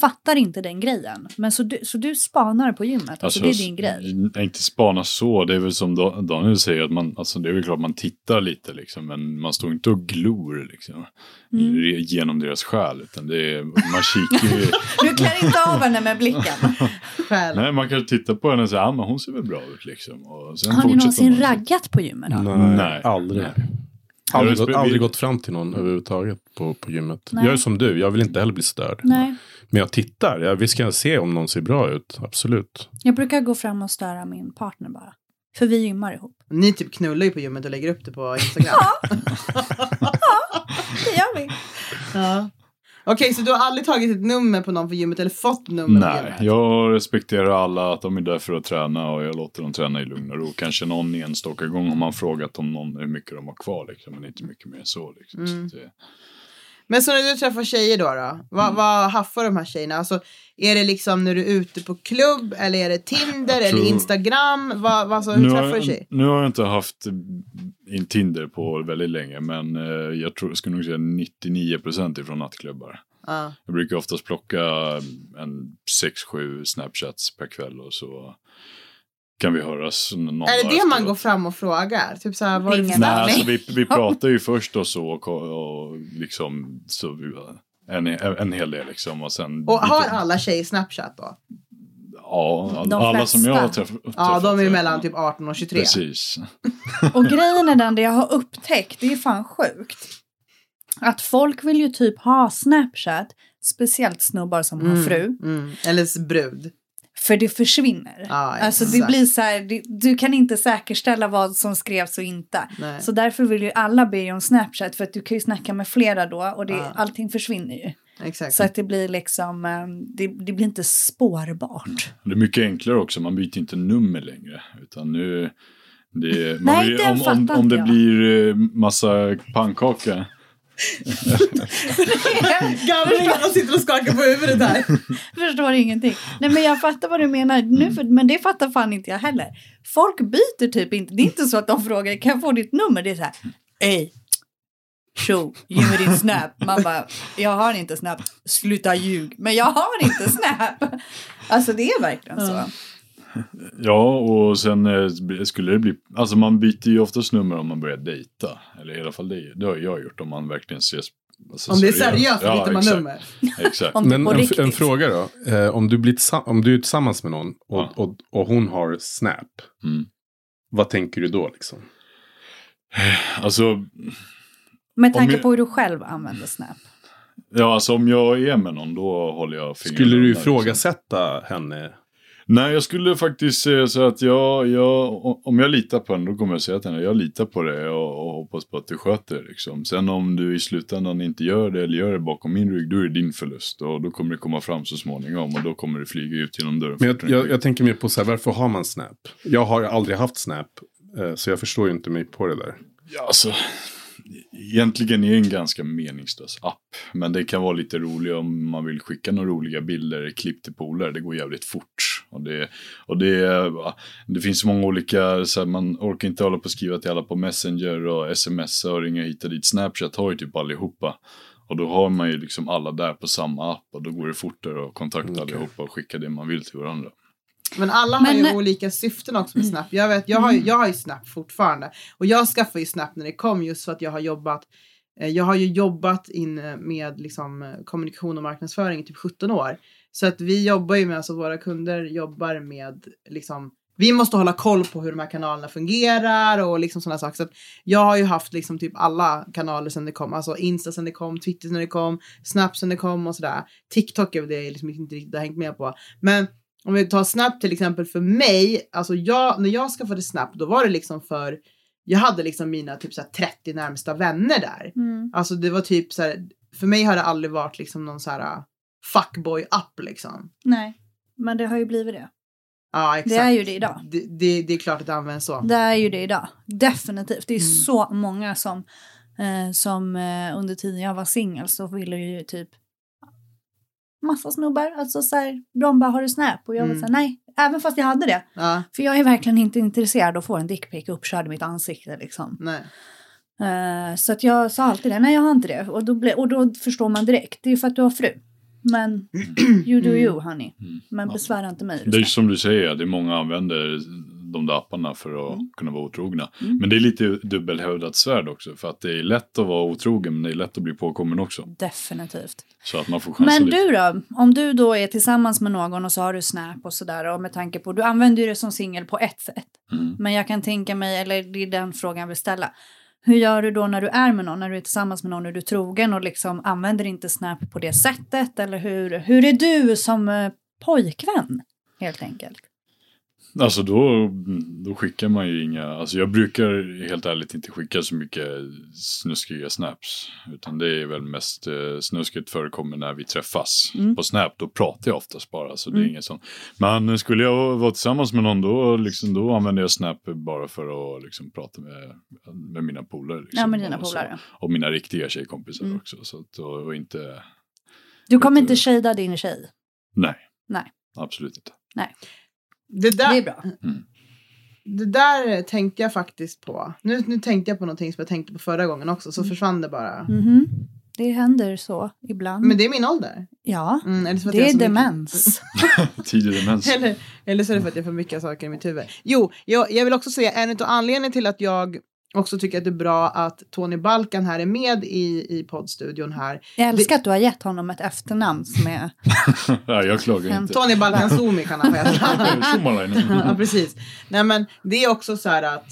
A: fattar inte den grejen. Men så du, så du spanar på gymmet, alltså, det är din grej.
B: s- Inte spana så, det är väl som Da- Daniel säger, att man, alltså, det är väl klart man tittar lite liksom, men man står inte och glor liksom,
A: Mm.
B: genom deras själ, utan det är, man kikar ju,
A: Du klär inte av henne med blicken.
C: Själv.
B: nej man kan titta på henne och säga, ah, men hon ser väl bra ut liksom. Och sen
A: Har ni någonsin
B: man.
A: raggat på gymmet då?
D: Nej,
B: Nej.
D: aldrig.
B: Nej.
D: Aldrig,
B: Jag spe-
D: aldrig gått fram till någon överhuvudtaget på, på gymmet.
A: Nej.
D: Jag är som du, jag vill inte heller bli störd.
A: Nej.
D: Men jag tittar, jag, visst kan jag se om någon ser bra ut, absolut.
A: Jag brukar gå fram och störa min partner bara. För vi gymmar ihop.
C: Ni typ knullar ju på gymmet och lägger upp det på Instagram.
A: Det gör vi.
C: ja. Okej, så du har aldrig tagit ett nummer på någon på gymmet eller fått nummer på
B: Nej,
C: gymmet?
B: jag respekterar alla att de är där för att träna och jag låter dem träna i lugn och ro. Kanske någon enstaka gång har man frågat om någon hur mycket de har kvar liksom, men inte mycket mer än så. Liksom.
C: Mm.
B: så det,
C: Men så när du träffar tjejer då, då vad, vad haffar de här tjejerna? Alltså, är det liksom när du är ute på klubb eller är det Tinder eller Instagram? Vad, vad, alltså, hur
B: nu,
C: träffar du tjejer?
B: nu har jag inte haft in Tinder på väldigt länge, men eh, jag tror, skulle nog säga 99% ifrån nattklubbar.
C: Ja.
B: Jag brukar oftast plocka en 6-7 Snapchats per kväll och så kan vi höras någon
C: Är det det man går fram och frågar? Typ så här,
A: Ingen
B: Nej, alltså vi, vi pratar ju först och så och, och liksom så vi, en, en hel del liksom och sen.
C: Och har
B: lite-
C: alla tjejer Snapchat då?
B: Ja, all,
A: De
B: alla som jag har träffat.
C: Ja, de är mellan typ 18 och 23.
B: Precis.
A: Och grejen är den, det jag har upptäckt, det är fan sjukt. Att folk vill ju typ ha Snapchat, speciellt snubbar som har fru,
C: Mm. Eller brud.
A: För det försvinner.
C: Ja,
A: alltså det blir så här, det, du kan inte säkerställa vad som skrevs och inte.
C: Nej.
A: Så därför vill ju alla be om Snapchat för att du kan ju snacka med flera då och det,
C: Ja.
A: allting försvinner ju.
C: Exakt.
A: Så att det blir liksom, eh, det, det blir inte spårbart.
B: Det är mycket enklare också, man byter inte nummer längre. Utan nu, det, man
A: Nej,
B: om, om, om det
A: jag.
B: blir eh, massa pannkaka.
C: Gabriella sitter och skakar på huvudet här.
A: Förstår ingenting. Nej men jag fattar vad du menar nu, för, men det fattar fan inte jag heller. Folk byter typ inte, det är inte så att de frågar kan jag få ditt nummer? Det är så här, ey, tjo, ge mig din snap. Man bara, jag har inte snap, sluta ljug. Men jag har inte snap. Alltså det är verkligen så.
B: Ja, och sen eh, skulle det bli... Alltså man byter ju oftast nummer om man börjar dejta. Eller i alla fall det, det har jag gjort om man verkligen ses. Alltså,
C: Om det är seriöst
B: Ja,
C: byter man
B: exakt,
C: nummer.
B: Exakt.
D: Men en, en fråga då. Eh, om, du blir om du är tillsammans med någon och,
B: Ja.
D: och, och hon har Snap.
B: Mm.
D: Vad tänker du då liksom?
B: Alltså,
A: Med tanke
B: jag-
A: på hur du själv använder Snap.
B: ja, alltså om jag är med någon då håller jag fingrarna
D: Skulle du
B: liksom.
D: ifrågasätta henne?
B: Nej, jag skulle faktiskt säga så att jag, jag, om jag litar på henne, då kommer jag säga till henne, jag litar på det och, och hoppas på att du sköter det. Liksom. Sen om du i slutändan inte gör det eller gör det bakom min rygg, då är det din förlust. Och då kommer det komma fram så småningom och då kommer det flyga ut genom dörren.
D: Men jag, jag, jag tänker mer på så här, varför har man Snap? Jag har aldrig haft Snap. eh, Så jag förstår ju inte mig på det där.
B: Ja, alltså, egentligen är en ganska meningslös app. Men det kan vara lite roligt om man vill skicka några roliga bilder, klipp till polare. Det går jävligt fort. Och det, och det, det finns många olika, så här, man orkar inte hålla på och skriva till alla på Messenger och smsa och ringa hit och dit. Snapchat har ju typ allihopa. Och då har man ju liksom alla där på samma app och då går det fortare att kontakta
D: Okej.
B: allihopa och skicka det man vill till varandra.
C: Men alla har
A: Men-
C: ju olika syften också med Snap. Jag, vet, jag, har, ju- jag har ju Snap fortfarande. Och jag skaffade ju Snap när det kom just för att jag har jobbat eh, jag har ju jobbat in eh, med liksom, eh, kommunikation och marknadsföring i typ 17 år. Så att vi jobbar ju med, alltså våra kunder jobbar med liksom vi måste hålla koll på hur de här kanalerna fungerar och liksom sådana saker. Så att jag har ju haft liksom typ alla kanaler sedan det kom. Alltså Insta sedan det kom, Twitter sedan det kom, Snap sedan det kom och sådär. TikTok är väl det jag liksom inte riktigt har hängt med på. Men om vi tar Snap till exempel för mig, alltså jag, när jag skaffade Snap då var det liksom för, jag hade liksom mina typ så här 30 närmsta vänner där.
A: Mm.
C: Alltså det var typ så här, för mig har det aldrig varit liksom någon så här uh, fuckboy-app liksom.
A: Nej, men det har ju blivit det.
C: Ja, exakt.
A: Det är ju det idag.
C: Det, det, det är klart att det används så.
A: Det är ju det idag. Definitivt. Det är
C: Mm.
A: så många som, eh, som eh, under tiden jag var singel så ville ju typ massa snubbar. Alltså så här, de bara har du Snap? Och jag var
C: Mm.
A: så här, nej. Även fast jag hade det.
C: Ja,
A: För jag är verkligen inte intresserad av att få en dickpic uppkörd i mitt ansikte liksom.
C: nej.
A: Eh, så att jag sa alltid det, nej jag har inte det. Och då, ble, och då förstår man direkt, det är för att du har fru. Men you do you honey.
B: Mm.
A: Men
B: Ja.
A: besvära inte mig.
B: Det är som du säger, det är många använder de där apparna för att
A: Mm.
B: kunna vara otrogna.
A: Mm.
B: Men det är lite dubbelhävdat svärd också. För att det är lätt att vara otrogen men det är lätt att bli påkommen också.
A: Definitivt.
B: Så att man får chansa
A: Men
B: lite.
A: du då? Om du då är tillsammans med någon och så har du Snap och sådär och med tanke på, du använder ju det som singel på ett sätt.
B: Mm.
A: Men jag kan tänka mig, eller det är den frågan jag vill ställa. Hur gör du då när du är med någon, när du är tillsammans med någon, är du trogen och liksom använder inte Snap på det sättet? Eller hur, hur är du som eh, pojkvän, helt enkelt?
B: Alltså då, då skickar man ju inga, alltså jag brukar helt ärligt inte skicka så mycket snuskiga snaps. Utan det är väl mest eh, snusket förekommer när vi träffas.
A: Mm.
B: På Snap då pratar jag oftast bara, så det är
A: Mm.
B: inget sånt. Men skulle jag vara tillsammans med någon då, liksom, då använder jag Snap bara för att liksom, prata med, med mina polare. Liksom,
A: Ja, med dina polare.
B: Och mina riktiga tjejkompisar
A: Mm.
B: också. Så att, och, och inte,
A: Du kommer inte shada din tjej?
B: nej.
A: Nej.
B: Absolut inte.
C: Det där,
A: Det är bra.
C: det där tänkte jag faktiskt på. Nu, nu tänkte jag på någonting som jag tänkte på förra gången också, så försvann det bara.
A: Mhm. Det händer så ibland.
C: Men det är min ålder.
A: ja,
C: Mm, eller så att
A: det
C: jag
A: är demens.
B: Tidig demens.
C: Eller, eller så är det för att jag får mycket saker i mitt huvud. Jo, jag, jag vill också säga en av anledningarna till att jag också tycker att det är bra att Tony Balkan här är med i, i poddstudion här.
A: Jag älskar att du har gett honom ett efternamn som är...
B: Nej, jag klagar inte.
C: Tony Balkan Zoomi kan han få ja, precis. Nej, men det är också så här att,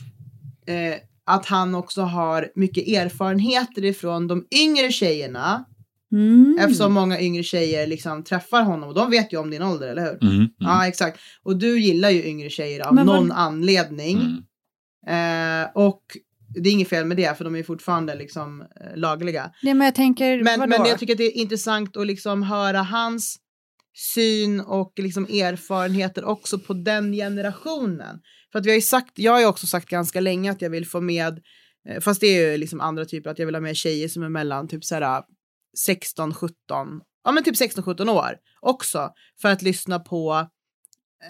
C: eh, att han också har mycket erfarenheter ifrån de yngre tjejerna.
A: Mm.
C: Eftersom många yngre tjejer liksom träffar honom och de vet ju om din ålder, eller hur?
B: Mm, mm,
C: Ja, exakt. Och du gillar ju yngre tjejer av
A: Men
C: någon anledning.
B: mm.
C: Eh, och det är inget fel med det, för de är fortfarande liksom eh, lagliga.
A: Nej, men jag tänker,
C: Men,
A: vadå?
C: men jag tycker att det är intressant att liksom höra hans syn och liksom erfarenheter också på den generationen. För att vi har ju sagt, jag har ju också sagt ganska länge att jag vill få med, eh, fast det är ju liksom andra typer, att jag vill ha med tjejer som är mellan typ såhär 16, 17, ja men typ 16, 17 år också. För att lyssna på,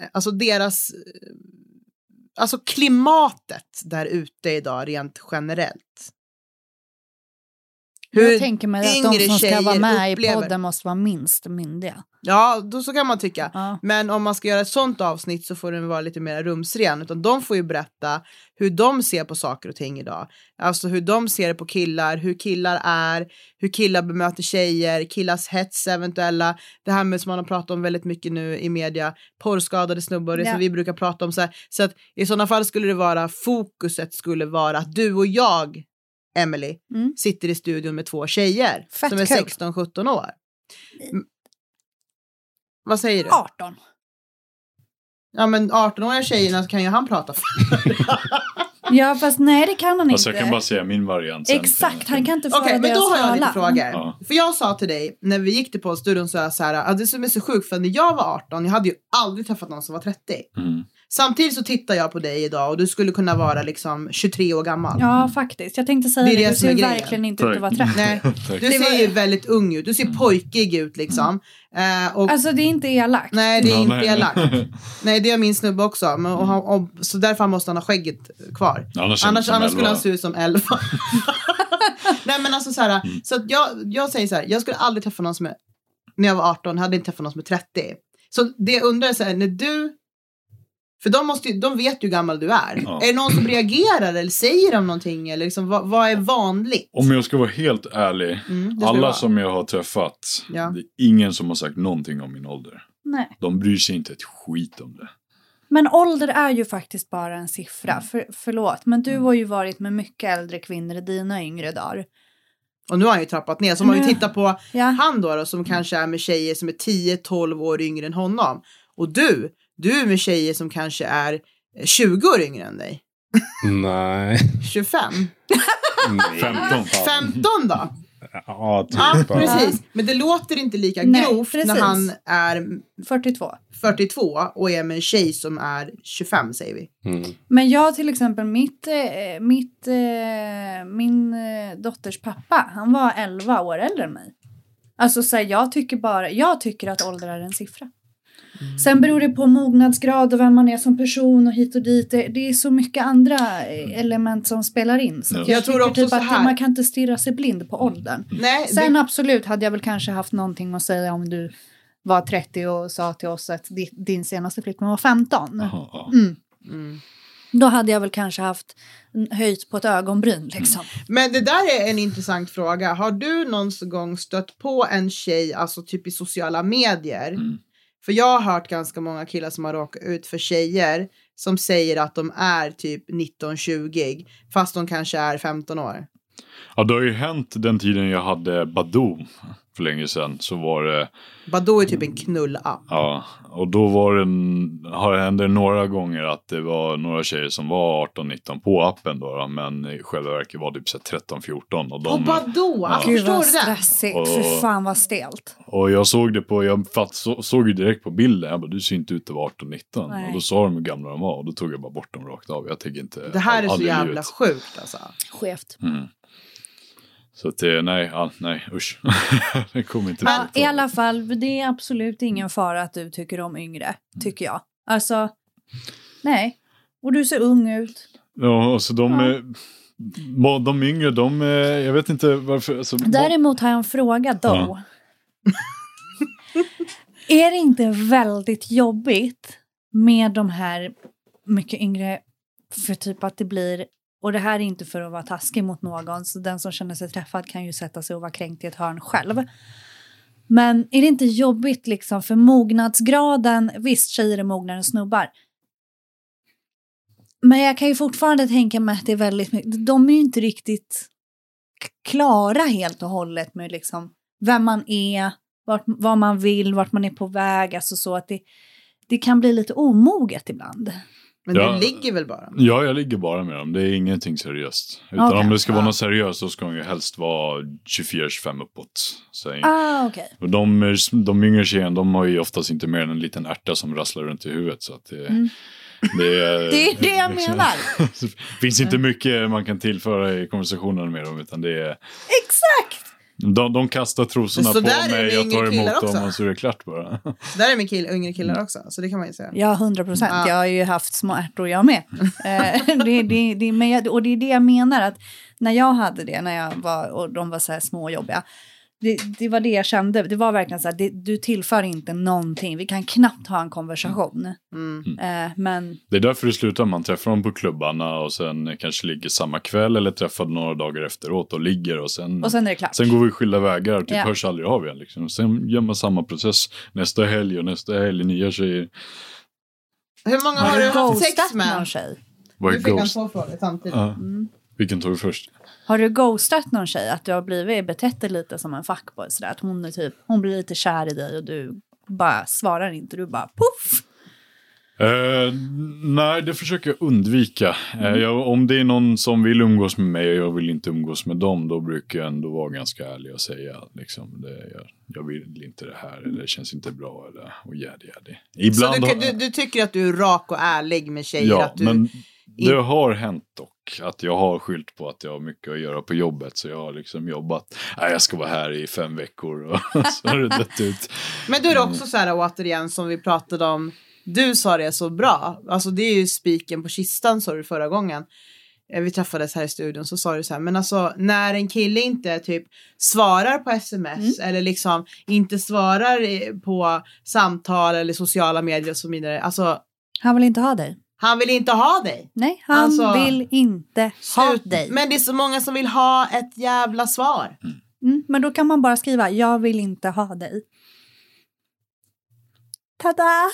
C: eh, alltså deras, eh, alltså klimatet där ute idag rent generellt. Hur
A: jag tänker mig att de som ska vara med i
C: upplever-
A: podden måste vara minst myndiga.
C: Ja, då så kan man tycka.
A: Ja.
C: Men om man ska göra ett sånt avsnitt så får den vara lite mer rumsren. Utan de får ju berätta hur de ser på saker och ting idag. Alltså hur de ser på killar, hur killar är, hur killar bemöter tjejer, killars hets eventuella. Det här med som man har pratat om väldigt mycket nu i media, porrskadade snubbar, det
A: Ja.
C: som vi brukar prata om. Så, här. så att i sådana fall skulle det vara, fokuset skulle vara att du och jag, Emily,
A: Mm.
C: sitter i studion med två tjejer
A: Fett
C: som är
A: kul.
C: 16-17 år. Mm. Vad säger du?
A: 18.
C: Ja men 18-åriga tjejerna kan ju han prata för.
A: Ja, fast nej det kan han
B: Alltså
A: inte.
B: jag kan bara säga min variant. sen.
A: Exakt, han kan inte föra
C: Okej, men då har jag lite frågor.
B: Ja.
C: För jag sa till dig när vi gick till poddstudion så jag så här, att det som är så sjukt för när jag var 18, jag hade ju aldrig träffat någon som var 30.
B: Mm.
C: Samtidigt så tittar jag på dig idag och du skulle kunna vara liksom 23 år gammal.
A: Ja, faktiskt. Jag tänkte säga
C: Det
A: det. Du ser
C: grejen.
A: verkligen inte ut att vara
B: Tack.
A: 30.
C: Nej,
B: Tack.
C: du ser ju väldigt ung ut, du ser pojkig ut liksom. Eh, och,
A: Alltså det är inte elakt.
C: nej, det är
B: Ja,
C: inte
B: nej.
C: elakt. Nej, det är min snubbe också. Men, och, och, så därför måste han ha skägget kvar.
B: Annars,
C: Annars, annars skulle han se ut som 11. Nej men alltså så här, så att jag, jag säger så här, jag skulle aldrig träffa någon som är, när jag var 18, hade inte träffat någon som är 30. Så det jag undrar är så här, när du, för de, måste, ju- de vet ju hur gammal du är.
B: Ja.
C: Är det någon som reagerar eller säger de någonting? Eller liksom, vad, vad är vanligt?
B: Om jag ska vara helt ärlig.
C: Mm,
B: Alla som jag har träffat.
C: Ja.
B: Det är ingen som har sagt någonting om min ålder.
A: Nej.
B: De bryr sig inte ett skit om det.
A: Men ålder är ju faktiskt bara en siffra.
C: Mm.
A: För, förlåt, men du har ju varit med mycket äldre kvinnor i dina yngre dagar.
C: Och nu har han ju trappat ner. Så om man ju tittar på
A: Ja.
C: han då, då som kanske är med tjejer som är 10-12 år yngre än honom. Och du, du är med tjejer som kanske är eh, 20 år yngre än dig.
D: Nej.
C: 25.
D: Nej.
B: 15.
C: 15 då?
D: Ja, typ.
C: Ja, precis. Men det låter inte lika
A: Nej,
C: grovt
A: precis.
C: när han är
A: 42.
C: 42 och är med en tjej som är 25 säger vi.
D: Mm.
A: Men jag till exempel, mitt, eh, mitt, eh, min eh, dotters pappa, han var 11 år äldre än mig. Alltså så här, jag tycker bara, jag tycker att ålder är en siffra. Sen beror det på mognadsgrad och vem man är som person och hit och dit. Det, det är så mycket andra eh, element som spelar in. Så
B: Ja.
A: att
C: Jag
A: jag,
C: tror också
A: typ
C: så
A: att
C: här-
A: man kan inte stirra sig blind på åldern.
C: Nej,
A: Sen
C: det,
A: absolut hade jag väl kanske haft någonting att säga om du var 30 och sa till oss att di- din senaste flickvän var 15.
B: Jaha, ja.
A: Mm.
C: mm.
A: Då hade jag väl kanske haft höjt på ett ögonbryn liksom.
C: Men det där är en intressant fråga. Har du någon gång stött på en tjej, alltså typ i sociala medier? För jag har hört ganska många killar som har råkat ut för tjejer som säger att de är typ 19-20 fast de kanske är 15 år.
B: ja, det har ju hänt den tiden jag hade Badoo för länge sedan. Så var det,
C: Badoo är typ en knullapp.
B: ja, och då var det, en- har det hände några gånger att det var några tjejer som var 18-19 på appen då, då, men i själva verket var det typ så här 13-14. Och,
C: På
B: de,
C: Badoo,
B: Ja.
A: Gud
C: förstår
A: vad
C: du det?
A: stressigt,
B: Och-
A: för fan vad stelt.
B: och jag såg det på, jag fatt, så, såg ju direkt på bilden, jag bara, du ser inte ut att vara 18-19.
A: Nej.
B: Och då sa de hur gamla de var och då tog jag bara bort dem rakt av. Jag tänker inte...
C: Det här är så jävla
B: livet.
C: sjukt alltså.
A: Skevt.
B: Mm. Så att det, nej, ja, nej usch. det kommer inte
A: Ja, I alla fall, det är absolut ingen fara att du tycker om yngre, tycker jag. Alltså, nej. Och du ser ung ut.
B: Ja, alltså de,
A: Ja.
B: eh, må- de yngre, de, eh, jag vet inte varför. Alltså,
A: Däremot har jag en fråga då.
B: Ja.
A: är det inte väldigt jobbigt med de här mycket yngre för typ att det blir och det här är inte för att vara taskig mot någon, så den som känner sig träffad kan ju sätta sig och vara kränkt i ett hörn själv. Men är det inte jobbigt liksom för mognadsgraden, visst tjejer är mognare än snubbar. Men jag kan ju fortfarande tänka mig att det är väldigt mycket, de är ju inte riktigt klara helt och hållet med liksom vem man är, vart, vad man vill, vart man är på väg, alltså så att det, det kan bli lite omoget ibland.
C: Men
B: Ja.
C: det ligger väl bara.
B: Ja, jag ligger bara med dem. Det är ingenting seriöst. Utan
A: Okej.
B: om det ska vara något seriöst så ska de ju helst vara 24-25 uppåt. Så,
A: Ah,
B: och de, är- de yngre tjejerna, de har ju oftast inte mer än en liten ärta som rasslar runt i huvudet. Så att det,
A: Mm.
B: det, är,
A: Det är det jag menar.
B: det finns inte mycket man kan tillföra i konversationen med dem. Utan det är,
A: Exakt!
B: De, de kastar trosorna på
C: där är det
B: mig, jag tar
C: killar
B: emot dem
C: också.
B: och så är det klart bara.
C: Så där är med kill, yngre killar också, så det kan man ju säga.
A: Ja, hundra procent.
C: Ja.
A: Jag har ju haft små ärtor jag med. Eh, det, det, det, men jag, och det är det jag menar, att när jag hade det, när jag var, och de var så här små och jobbiga, det, det var det jag kände. Det var verkligen så här, det, du tillför inte någonting. Vi kan knappt ha en konversation.
C: Mm.
A: Eh, men
B: Det är därför det slutar, man träffar dem på klubbarna och sen kanske ligger samma kväll eller träffar några dagar efteråt och ligger och sen,
A: och sen är det klart.
B: sen går vi skilda vägar, typ
A: Ja.
B: hörs aldrig av igen. Liksom. Sen gör man samma process nästa helg och nästa helg, nya tjejer.
C: Hur många
A: har du
C: du haft sex
A: ghostat någon
C: med?
A: tjej?
B: Är
C: fick
B: ghost?
C: två frågor samtidigt.
B: Ja.
A: Mm.
B: Vilken tar vi först?
A: Har du ghostat någon tjej? Att du har blivit betett dig lite som en fuckboy sådär? Att hon är typ, hon blir lite kär i dig och du bara svarar inte. Du bara poff!
B: Eh, nej, det försöker jag undvika. Eh,
A: Mm.
B: jag, om det är någon som vill umgås med mig och jag vill inte umgås med dem, då brukar jag ändå vara ganska ärlig och säga liksom, det, jag, jag vill inte det här eller det känns inte bra eller och jädi jädi.
C: Så
B: Ibland
C: du,
B: har,
C: du, du tycker att du är rak och ärlig med tjejer?
B: ja,
C: att du,
B: men det har hänt dock att jag har skyllt på att jag har mycket att göra på jobbet så jag har liksom jobbat, nej jag ska vara här i fem veckor och så har det dött ut.
C: Men då är det också så här återigen som vi pratade om. Du sa det så bra. Alltså det är ju spiken på kistan sa du förra gången. Eh, Vi träffades här i studion så sa du så här. Men alltså när en kille inte typ svarar på sms eller liksom inte svarar på samtal eller sociala medier och så vidare. Alltså
A: Han vill inte ha dig.
C: Han vill inte ha dig.
A: Nej, han
C: Alltså,
A: vill inte ha
C: Slut.
A: dig.
C: Men det är så många som vill ha ett jävla svar.
A: Mm, men då kan man bara skriva jag vill inte ha dig. Tada!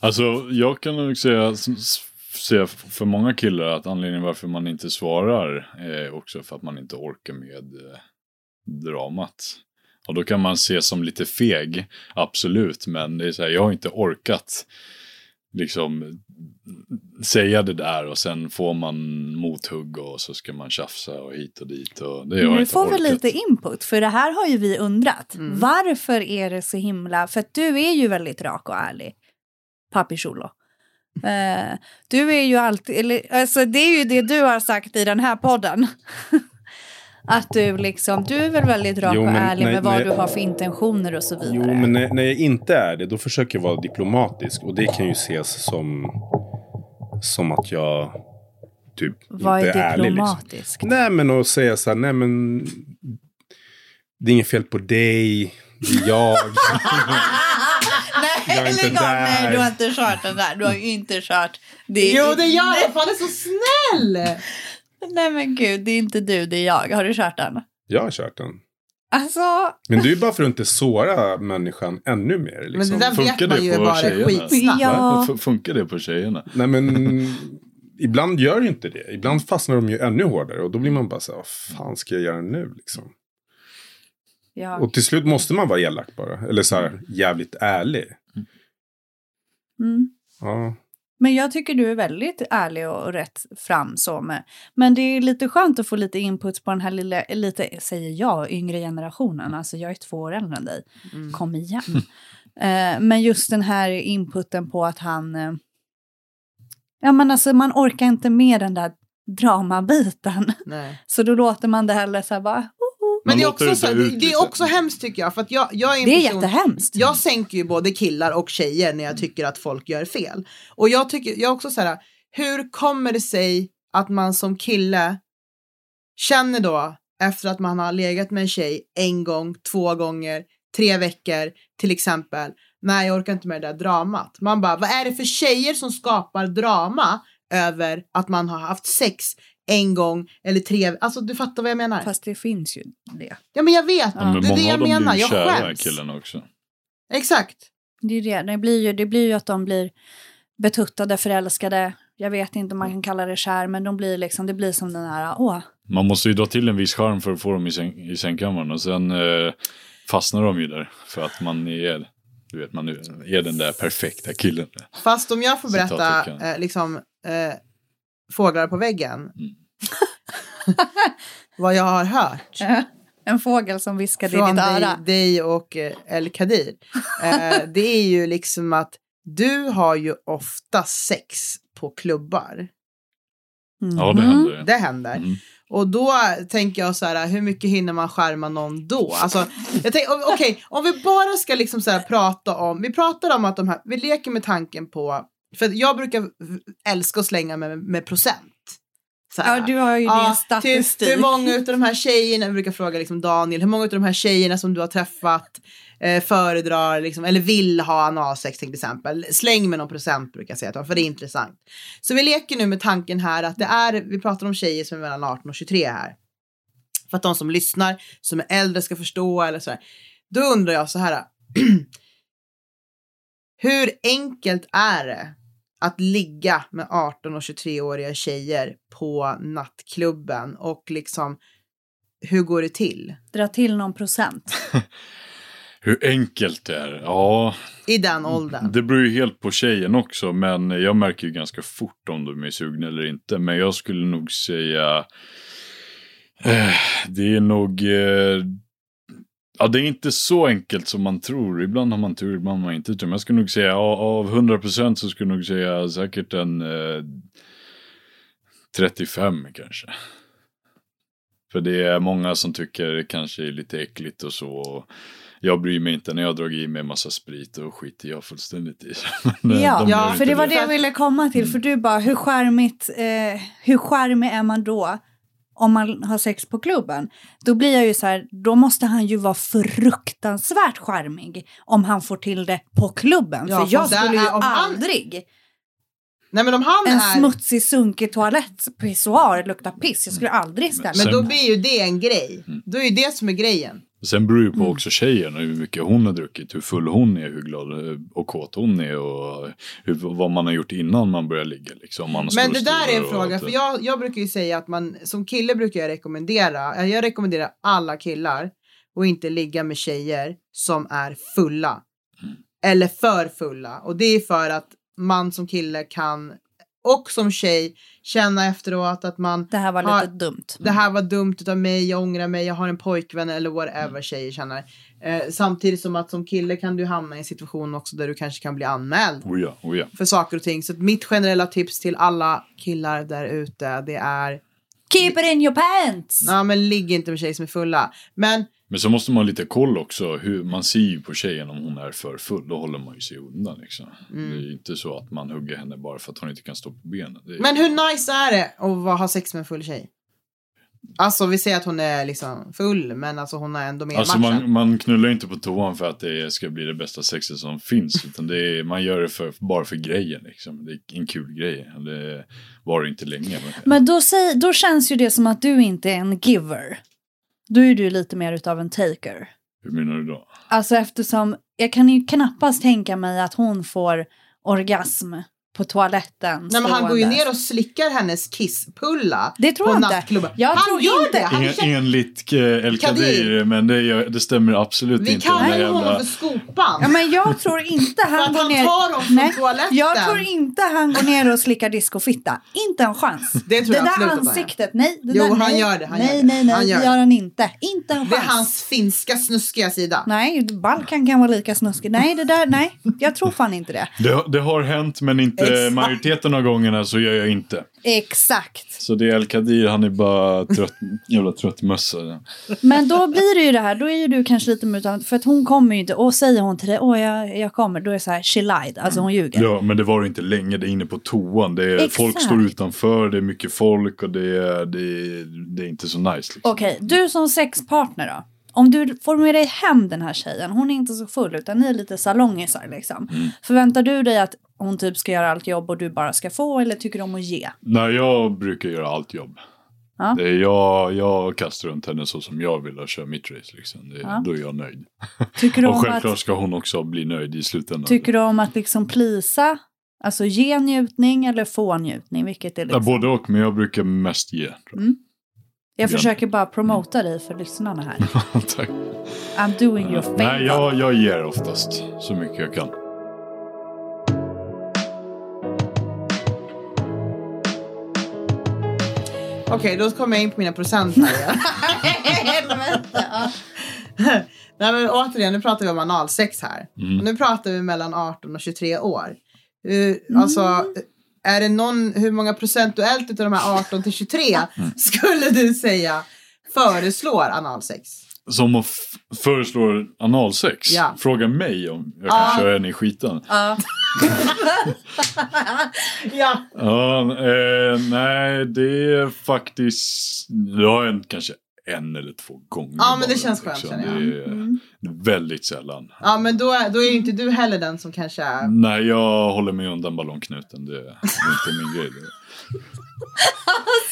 B: Alltså jag kan nog säga, säga för många killar att anledningen varför man inte svarar är också för att man inte orkar med eh, dramat. Och då kan man se som lite feg, absolut, men det är så här, jag har inte orkat liksom säga det där och sen får man mothugg och så ska man tjafsa och hit och dit och det
A: Nu
B: inte
A: får vi lite input, för det här har ju vi undrat.
C: Mm.
A: Varför är det så himla... För att du är ju väldigt rak och ärlig, Papi Chulo. Eh, du är ju alltid... Eller, alltså det är ju det du har sagt i den här podden. att du liksom... Du är väl väldigt rak
D: Jo,
A: och ärlig
D: nej,
A: med vad
D: nej.
A: du har för intentioner och så vidare.
D: Jo, men när, när jag inte är det, då försöker jag vara diplomatisk. Och det kan ju ses som, som att jag typ
A: vad
D: inte
A: är
D: är ärlig. Liksom.
A: diplomatiskt?
D: Nej, men att säga så här, nej men det är inget fel på dig, det är jag. Jag är
A: Nej,
D: inte där.
A: Nej, du har inte kört den där. Du har ju inte kört. Det är
C: Jo det gör jag, fan är så snäll!
A: Nej men gud, det är inte du, det är jag. Har du kört den?
D: Jag har kört den.
A: Alltså,
D: Men det är ju bara för att inte såra människan ännu mer.
C: Men
D: Liksom.
C: det där vet
B: Funkar
C: man
B: det
C: ju
B: på
C: bara
B: tjejerna?
C: skitsnabbt.
A: Ja.
B: F- Funkar det på tjejerna?
D: Nej men ibland gör ju inte det. Ibland fastnar de ju ännu hårdare. Och då blir man bara så här, vad fan ska jag göra nu liksom?
A: ja.
D: Och till slut måste man vara elak bara. Eller så här jävligt ärlig.
A: Mm.
D: Ja.
A: Men jag tycker du är väldigt ärlig och rätt fram så med. Men det är lite skönt att få lite input på den här lilla, lite, säger jag, yngre generationen. Alltså jag är två år äldre än dig.
C: Mm.
A: Kom igen. Eh, men just den här inputen på att han... eh, ja men alltså man orkar inte med den där dramabiten.
C: Nej.
A: Så då låter man det hellre så här bara...
C: Men det är, också,
B: det
C: så, det,
B: ut
C: det
B: lite.
C: är också hemskt tycker jag. För att jag, jag är en
A: Det är
C: person,
A: jättehemskt.
C: Jag sänker ju både killar och tjejer när jag tycker att folk gör fel. Och jag tycker, jag också så här, hur kommer det sig att man som kille känner då efter att man har legat med en tjej en gång, två gånger, tre veckor till exempel. Nej, jag orkar inte med det där dramat. Man bara, vad är det för tjejer som skapar drama över att man har haft sex en gång eller tre, alltså du fattar vad jag menar?
A: Fast det finns ju det.
C: Ja men jag vet,
A: Ja,
C: det är det jag menar, jag skäms.
B: killarna också.
C: Exakt.
A: Det, är det. Det, blir ju, det blir ju att de blir betuttade, förälskade. Jag vet inte om man kan kalla det kär, men de blir liksom, det blir som den här, åh,
B: Man måste ju dra till en viss charm för att få dem i, säng, i sängkammaren och sen eh, fastnar de ju där för att man är, du vet, man är den där perfekta killen.
C: Fast om jag får berätta eh, liksom eh, fåglar på väggen.
B: Mm.
C: vad jag har hört
A: en fågel som viskade i
C: från
A: ditt öra.
C: dig, dig och eh, El Kadir. Eh, det är ju liksom att du har ju ofta sex på klubbar.
A: Mhm.
B: Ja, det händer.
C: Det händer.
B: Mm.
C: Och då tänker jag så här, hur mycket hinner man skärma någon då? Alltså, jag tänker, okej, om vi bara ska liksom så här prata om, vi pratar om att de här, vi leker med tanken på, för jag brukar älska att slänga med, med procent. Så här.
A: Ja, du har ju din
C: Ja,
A: statistik.
C: Typ, hur många av de här tjejerna, jag brukar fråga liksom Daniel, hur många av de här tjejerna som du har träffat eh, föredrar liksom, eller vill ha analsex till exempel. Släng med någon procent brukar jag säga, till för det är intressant. Så vi leker nu med tanken här att det är, vi pratar om tjejer som är mellan 18 och 23 här. För att de som lyssnar, som är äldre ska förstå eller sådär. Då undrar jag så här. hur enkelt är det att ligga med 18 och 23-åriga tjejer på nattklubben och liksom hur går det till
A: Dra till någon procent.
B: Hur enkelt det är? Ja,
C: i den åldern?
B: det beror ju helt på tjejen också. Men jag märker ju ganska fort om de är sugna eller inte. Men jag skulle nog säga... Eh, det är nog... Eh, ja, det är inte så enkelt som man tror. Ibland har man tur, ibland har man inte tur. Men jag skulle nog säga av av 100% så skulle jag nog säga säkert en eh, 35 kanske. För det är många som tycker det kanske är lite äckligt och så. Jag bryr mig inte när jag dragit i mig en massa sprit och skiter jag fullständigt i. Men, eh,
A: Ja,
B: de
C: ja,
A: För det var det jag ville komma till. För du bara, hur charmigt, eh, hur charmig är man då? Om man har sex på klubben. Då blir jag ju så här, då måste han ju vara fruktansvärt charmig. Om han får till det på klubben.
C: Ja,
A: för jag skulle ju
C: han-
A: aldrig.
C: Nej men om han
A: En
C: är...
A: smutsig, sunkig toalett, pissoar, luktar piss. Jag skulle aldrig ställa
C: Men då blir ju det en grej.
B: Mm.
C: Då är ju det som är grejen.
B: Sen beror det
C: Mm.
B: på också tjejen och hur mycket hon har druckit, hur full hon är, hur glad och kåt hon är och hur, vad man har gjort innan man börjar ligga. Liksom. Om Man
C: Men det där är en fråga, för jag, jag brukar ju säga att man som kille brukar jag rekommendera, jag rekommenderar alla killar och inte ligga med tjejer som är fulla.
B: Mm.
C: Eller för fulla. Och det är för att man som kille kan och som tjej känna efteråt att man
A: Det här var
C: har-
A: lite dumt.
C: det här var dumt utav mig, jag ångrar mig, jag har en pojkvän eller whatever tjejer känner. Eh, samtidigt som att som kille kan du hamna i en situation också där du kanske kan bli anmäld
B: Oh ja, oh ja.
C: för saker och ting. Så att mitt generella tips till alla killar där ute det är,
A: Keep it in your pants!
C: ja men ligg inte med tjejer som är fulla. Men
B: Men så måste man ha lite koll också. Hur, man ser ju på tjejen om hon är för full. Då håller man ju sig undan. Liksom.
C: Mm.
B: Det är ju inte så att man hugger henne bara för att hon inte kan stå på benen. Det är,
C: Men hur nice är det att ha sex med en full tjej? Alltså vi säger att hon är liksom full men alltså hon är ändå med
B: Alltså
C: i matchen.
B: man, man knullar inte på toan för att det ska bli det bästa sexet som finns. Utan det är, man gör det för, bara för grejen. Liksom. Det är en kul grej. Det var inte länge. Men,
A: Men då, säg, då känns ju det som att du inte är en giver. Då är du lite mer utav en taker.
B: hur menar du då?
A: Alltså eftersom jag kan ju knappast tänka mig att hon får orgasm på toaletten.
C: Nej, men han går ju ner och slickar hennes kisspulla
A: Det tror
C: på
A: jag inte.
C: nattklubben.
A: Jag
C: han
A: tror
C: gör
A: inte.
C: det! Han
B: En,
C: känner,
B: enligt eh, El
C: Kadir.
B: Men det, det stämmer absolut
C: vi
B: inte. Den
C: kallar ju honom
B: jävla-
C: för skopan.
A: Ja, men jag tror inte han
C: att
A: går
C: han
A: ner...
C: tar dem från
A: Nej,
C: toaletten.
A: jag tror inte han går ner och slickar discofitta. Inte en chans.
C: Det tror jag
A: där
C: han
A: ansiktet, nej. Det
C: Jo,
A: där,
C: han
A: nej.
C: gör det, han
A: nej,
C: gör det.
A: nej, nej,
C: Han gör
A: det
C: det.
A: gör han inte. Inte en chans.
C: Det är hans finska snuskiga sida.
A: Nej, Balkan kan vara lika snuskig. Nej, det där, nej. Jag tror fan inte det.
B: Det, det har hänt, men inte
C: Exakt.
B: majoriteten av gångerna så gör jag inte.
A: Exakt.
B: Så det är El Kadir, han är bara trött, jävla trött mössa.
A: Men då blir det ju det här, då är ju du kanske lite mer för att hon kommer ju inte, och säger hon till dig, åh jag, jag kommer, då är det så här, she lied, alltså hon ljuger.
B: Ja, men det var det inte länge. Det är inne på toan. Det är,
A: Exakt.
B: folk står utanför, det är mycket folk och det är, det är, det är inte så nice. Liksom.
A: Okej, du som sexpartner då? Om du får med dig hem den här tjejen, hon är inte så full utan ni är lite salongisar liksom.
B: Mm.
A: Förväntar du dig att hon typ ska göra allt jobb och du bara ska få eller tycker du om att ge?
B: Nej, jag brukar göra allt jobb.
A: Ja.
B: Det är jag, jag kastar runt henne så som jag vill och kör mitt race. Liksom. Det,
A: Ja.
B: Då är jag nöjd.
A: Tycker du,
B: Och självklart
A: att,
B: ska hon också bli nöjd i slutändan.
A: tycker du om att liksom plisa, alltså ge njutning eller få njutning? Vilket är
B: Ja,
A: liksom...
B: både och, men jag brukar mest ge. jag.
A: Jag
B: Ja.
A: försöker bara promota dig för lyssnarna här.
B: Tack.
A: I'm doing your favor.
B: Nej, jag, jag ger oftast så mycket jag kan.
C: Okej, då kommer jag in på mina procent här igen.
A: Helvete, ja.
C: Nej men återigen, nu pratar vi om analsex här.
B: Mm.
C: Och nu pratar vi mellan 18 och 23 år. Uh, Alltså, är det någon, hur många procentuellt av de här 18 till 23 skulle du säga föreslår analsex?
B: Som att f- föreslår analsex.
C: Ja.
B: Fråga mig om jag
C: Ja.
B: kan köra henne i skiten.
A: Ja.
C: Ja.
B: Ja, eh, nej, det är faktiskt... Det har hänt kanske en eller två gånger.
C: Ja, men det känns skönt,
B: liksom.
C: känner jag.
B: Det är
A: Mm.
B: väldigt sällan.
C: Ja, men då, är- då är ju inte du heller den som kanske är...
B: Nej, jag håller mig undan ballongknuten. Det är inte min grej. Det.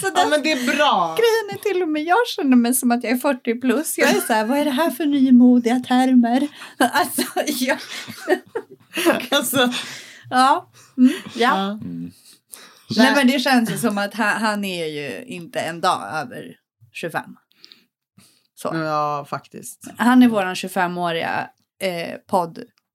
A: Så
C: Ja, men det är bra.
A: grejen är till och med jag känner mig som att jag är 40 plus. Jag är så här, vad är det här för nymodiga termer? Alltså, jag,
C: Alltså,
A: ja. Mm, ja.
B: Mm.
A: Nej men det känns ju som att han, han är ju inte en dag över 25. Så.
C: ja, faktiskt.
A: Han är våran 25-åriga eh,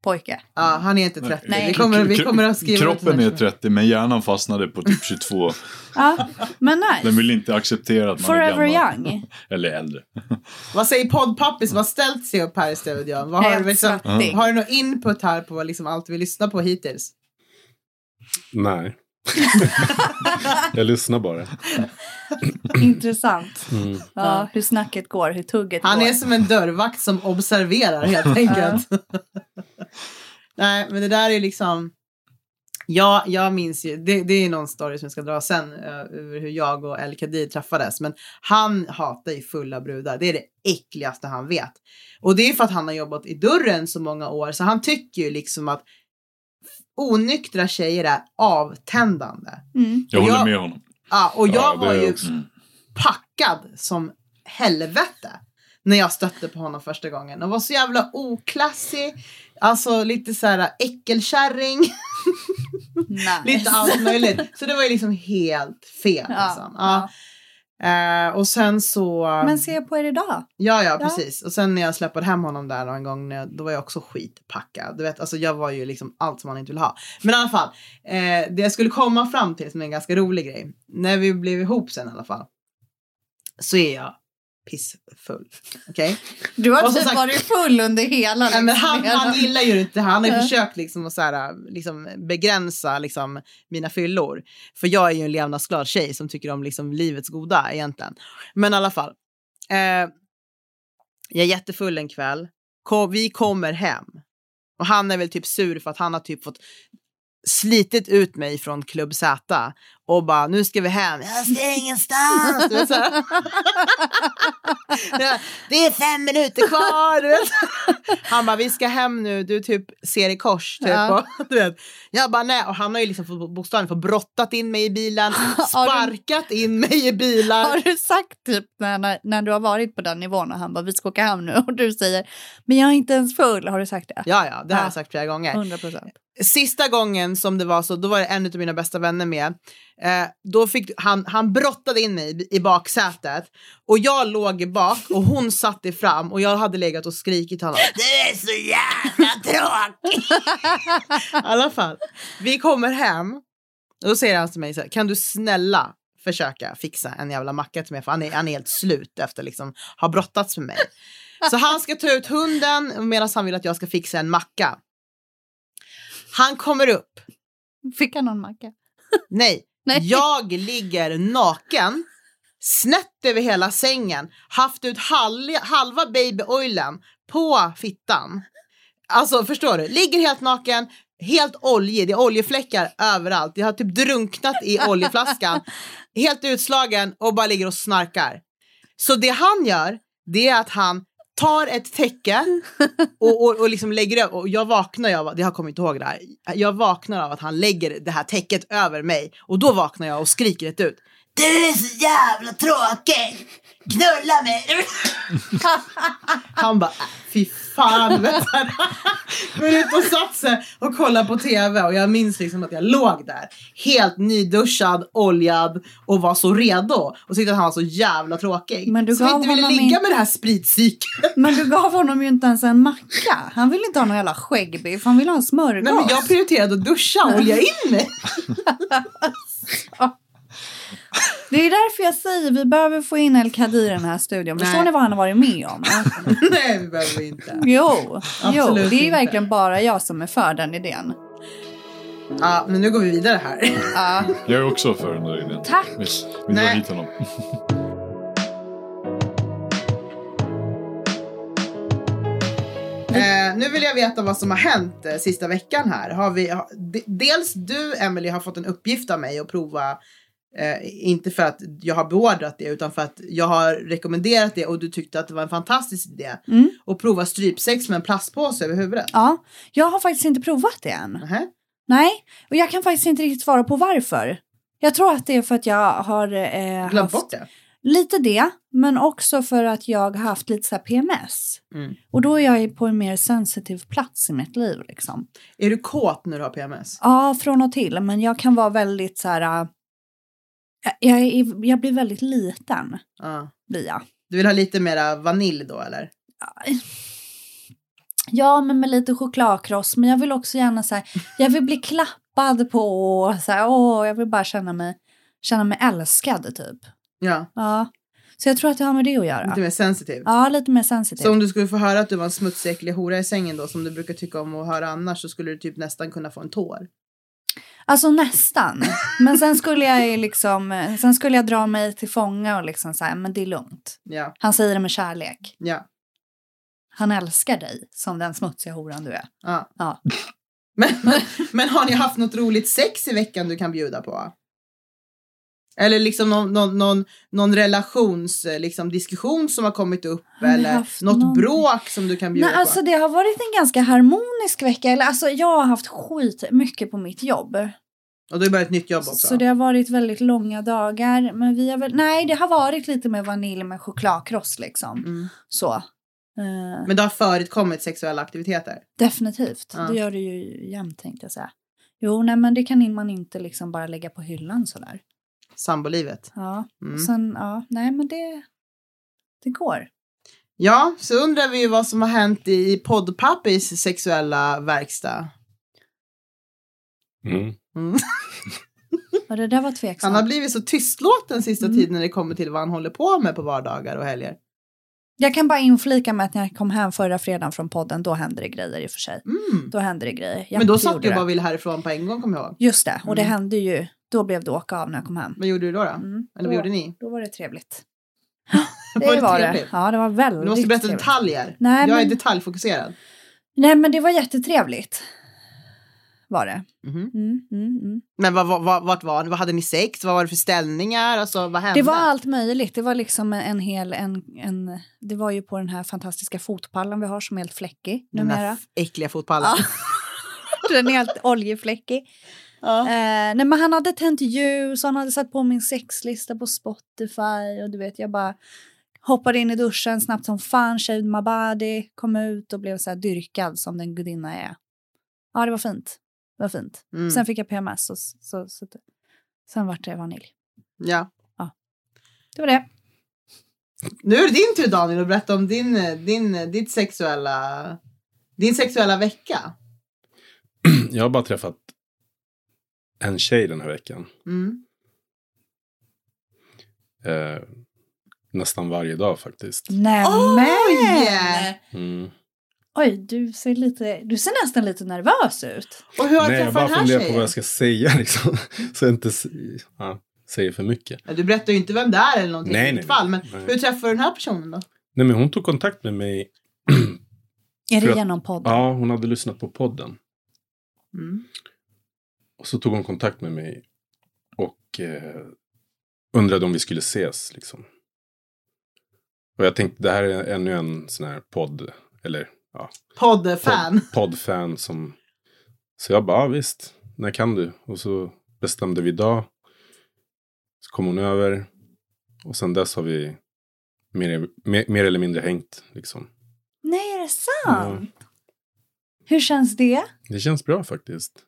A: poddpojke.
C: Ja, han är inte 30.
A: Nej.
C: Vi, kommer, vi kommer att skriva
B: Kroppen är
C: den här.
B: 30 men hjärnan fastnade på typ 22.
A: Ja, men
B: Den
A: nice.
B: vill inte acceptera att man är
A: Forever
B: gammal.
A: young.
B: Eller äldre.
C: Vad säger poddpappis har ställt sig upp här i studion? Vad har, du liksom, har du någon input här på liksom allt vi lyssnar på hittills?
D: Nej. jag lyssnar bara.
A: Intressant.
D: Mm.
A: Ja, hur snacket går, hur tugget
C: Han
A: går.
C: är som en dörrvakt som observerar helt enkelt. Nej, men det där är liksom... Ja, jag minns ju, det, det är någon story som jag ska dra sen, uh, över hur jag och El Kadir träffades. Men han hatar ju fulla brudar. Det är det äckligaste han vet. Och det är för att han har jobbat i dörren så många år, så han tycker ju liksom att onyktra tjejer är avtändande.
A: Mm.
B: Jag håller
C: jag-
B: med honom.
C: Ja, och jag
D: Ja,
C: var ju
D: också-
B: Mm.
C: packad som helvete när jag stötte på honom första gången. Och var så jävla oklassig, alltså lite så här äckelkärring,
A: Nice.
C: lite allt möjligt. Så det var ju liksom helt fel.
A: Ja,
C: Liksom. Ja.
A: ja.
C: Eh, och sen så...
A: Men se på er idag.
C: Ja, ja,
A: Ja.
C: precis. Och sen när jag släppade hem honom där någon gång, då var jag också skitpackad. Du vet, alltså jag var ju liksom allt som man inte vill ha. Men i alla fall, eh, det jag skulle komma fram till som är en ganska rolig grej. När vi blev ihop sen i alla fall, så är jag pissfull. Okej?
A: Du har typ
C: sagt-
A: varit full under hela...
C: Nej, men
A: liksom,
C: han,
A: hela-
C: han gillar ju inte, han har ju försökt liksom att så här, liksom begränsa liksom mina fyllor. För jag är ju en levnadsglad tjej som tycker om liksom livets goda egentligen. Men i alla fall. Eh, jag är jättefull en kväll. Kom, vi kommer hem. Och han är väl typ sur för att han har typ fått slitit ut mig från Klubb Z och bara nu ska vi hem. Jag ska ingenstans. Du vet, det är fem minuter kvar. Du vet. Han bara vi ska hem nu, du typ ser i kors. Typ.
A: Ja.
C: Och, du vet. Jag bara nej och han har ju liksom bokstavligen fått brottat in mig i bilen,
A: Har du-
C: sparkat in mig i bilar.
A: Har du sagt typ när, när, när du har varit på den nivån och han bara vi ska åka hem nu och du säger men jag är inte ens full. Har du sagt det?
C: Ja, ja, det har
A: Ja.
C: jag sagt flera gånger.
A: 100 procent.
C: Sista gången som det var så, då var det en av mina bästa vänner med. Eh, då fick han, han brottade in mig i, baksätet och jag låg i bak och hon satt i fram och jag hade legat och skrikit honom. Du är så jävla tråkig! I alla fall, vi kommer hem och då säger han till mig så här, kan du snälla försöka fixa en jävla macka till mig för han är, han är helt slut efter liksom ha brottats med mig. Så han ska ta ut hunden medan han vill att jag ska fixa en macka. Han kommer upp.
A: Fick han någon macka?
C: Nej,
A: Nej.
C: jag ligger naken, snett över hela sängen, haft ut halva, halva babyoilen på fittan. Alltså förstår du? Ligger helt naken, helt oljig, det är oljefläckar överallt. Jag har typ drunknat i oljeflaskan, helt utslagen och bara ligger och snarkar. Så det han gör, det är att han tar ett täcke och, och, och liksom lägger det, och jag vaknar det har kommit inte ihåg det här, jag vaknar av att han lägger det här täcket över mig och då vaknar jag och skriker rätt ut. Du är så jävla tråkig! Knulla mig! Han bara, fy fan. Men ut och satt sig och kollade på tv och jag minns liksom att jag låg där helt nyduschad, oljad och var så redo och tyckte att han var så jävla tråkig.
A: Men du
C: så jag
A: gav
C: inte ville ligga
A: in-
C: med det här spritpsyket.
A: Men du gav honom ju inte ens en macka. Han vill inte ha någon jävla skäggbiff, han vill ha en smörgås.
C: Nej, men jag prioriterade att duscha och olja in mig.
A: Det är därför jag säger vi behöver få in El Kadir i den här studion. Förstår ni vad han har varit med om?
C: Nej, vi behöver inte.
A: Jo, jo
C: Absolut
A: det är
C: inte.
A: verkligen bara jag som är för den idén.
C: Ja, men nu går vi vidare här.
A: Ja.
B: Jag är också för den där idén.
A: Tack.
B: Vi, vi drar hit honom.
C: Eh, nu vill jag veta vad som har hänt eh, sista veckan här. Har vi, ha, de, dels du, Emily har fått en uppgift av mig att prova, eh, inte för att jag har beordrat det, utan för att jag har rekommenderat det och du tyckte att det var en fantastisk idé.
A: Mm.
C: Och prova strypsex med en plastpåse över huvudet.
A: ja, jag har faktiskt inte provat det än.
C: Nähä.
A: Nej, och jag kan faktiskt inte riktigt svara på varför. Jag tror att det är för att jag har eh,
C: Glöm
A: haft
C: bort det.
A: lite det, men också för att jag har haft lite så PMS.
C: Mm.
A: Och då är jag på en mer sensitiv plats i mitt liv liksom.
C: Är du kåt när du har PMS?
A: Ja, från och till, men jag kan vara väldigt så här... jag, är, jag blir väldigt liten,
C: Ja.
A: blir jag.
C: Du vill ha lite mera vanilj då eller?
A: Ja, men med lite chokladkross. Men jag vill också gärna så här, jag vill bli klappad på så här, åh, jag vill bara känna mig, känna mig älskad typ.
C: Ja,
A: Ja, så jag tror att det har med det att göra.
C: lite mer sensitiv.
A: Ja, lite mer sensitiv.
C: Så om du skulle få höra att du var en smutsig äcklig hora i sängen då, som du brukar tycka om att höra annars, så skulle du typ nästan kunna få en tår.
A: Alltså nästan. Men sen skulle jag liksom, sen skulle jag dra mig till fånga och liksom säga, men det är lugnt.
C: Ja,
A: Han säger det med kärlek.
C: ja,
A: Han älskar dig som den smutsiga horan du är.
C: ja.
A: Ja.
C: Men, men har ni haft något roligt sex i veckan du kan bjuda på? Eller liksom någon, någon, någon, någon relations, eh, liksom diskussion som har kommit upp
A: Har
C: eller något
A: någon-
C: bråk som du kan bjuda
A: Nej, alltså
C: på?
A: det har varit en ganska harmonisk vecka. Eller, alltså, jag har haft skit mycket på mitt jobb.
C: Och du har börjat ett nytt jobb också?
A: Så det har varit väldigt långa dagar. Men vi har väl, nej, det har varit lite med vanilj med chokladkross liksom.
C: Mm.
A: Så. Eh,
C: Men det har förekommit sexuella aktiviteter?
A: definitivt.
C: Ja.
A: Det gör det ju jämt tänkte jag säga. Jo, nej men det kan man inte liksom bara lägga på hyllan sådär.
C: Sambolivet?
A: Ja,
C: Mm.
A: och sen, ja, nej men det, det går.
C: Ja, så undrar vi ju vad som har hänt i poddpappis sexuella verkstad.
D: Mm.
C: Mm.
A: Och det där var
C: Han
A: tveksamt.
C: har blivit så tystlåten sista
A: Mm.
C: tiden när det kommer till vad han håller på med på vardagar och helger.
A: Jag kan bara inflika med att när jag kom hem förra fredagen från podden, då hände det grejer i och för sig.
C: Mm.
A: Då hände det grejer. Ja,
C: Men då
A: det
C: satt du
A: det.
C: bara ville härifrån på en gång, kommer jag ihåg.
A: Just det, och det
C: Mm.
A: hände ju, då blev det åka av när jag kom hem.
C: Vad gjorde du då? då?
A: Mm.
C: Eller
A: då,
C: vad gjorde ni?
A: Då var det trevligt.
C: Var
A: Det
C: det
A: var det.
C: trevligt?
A: Ja, det var väldigt
C: Du måste berätta
A: trevligt.
C: detaljer.
A: Nej,
C: jag är
A: men-
C: detaljfokuserad.
A: Nej, men det var jättetrevligt. Var det.
C: Mhm.
A: Mm, mm, mm.
C: Men vad, vad, vad, vart var ni? Vad hade ni sex? Vad var det för ställningar? Alltså, vad hände?
A: Det var allt möjligt. Det var liksom en hel, en, en, det var ju på den här fantastiska fotpallen vi har som är helt fläckig
C: Den
A: numera.
C: f- äckliga fotpallen.
A: Den är helt oljefläckig.
C: Ja.
A: Eh, nej, men han hade tänt ljus, han hade satt på min sexlista på Spotify och du vet, jag bara hoppade in i duschen snabbt som fan, shaved my body, kom ut och blev så här dyrkad som den gudinna jag är. Ja, det var fint. Det var fint.
C: Mm.
A: Sen fick jag PMS och så, så, så sen vart det vanilj.
C: ja.
A: Det var det.
C: Nu är det din tur Daniel att berätta om din, din, ditt sexuella, din sexuella vecka.
D: Jag har bara träffat en tjej den här veckan.
C: Mm.
D: Eh, nästan varje dag faktiskt.
A: Nämen!
C: Oj!
D: Mm.
A: Oj, du ser, lite, du ser nästan lite nervös ut.
C: Och hur har
D: Nej, jag bara funderar på vad jag ska säga liksom. Så jag inte ja, säger för mycket.
C: Ja, Du berättar ju inte vem det är eller någonting
D: Nej,
C: i
D: nej,
C: fall. Men
D: nej.
C: hur träffade du den här personen då?
D: Nej men hon tog kontakt med mig.
A: Är det genom podden?
D: Ja, hon hade lyssnat på podden.
C: Mm.
D: Och så tog hon kontakt med mig. Och eh, undrade om vi skulle ses liksom. Och jag tänkte det här är ännu en sån här podd. Eller ja,
C: Poddfan.
D: podd, poddfan som. Så jag bara, ja, visst. När kan du? Och så bestämde vi dag. Så kom hon över. Och sen dess har vi mer, mer, mer eller mindre hängt liksom.
A: Nej, är det sant? Hur känns det?
D: Det känns bra faktiskt.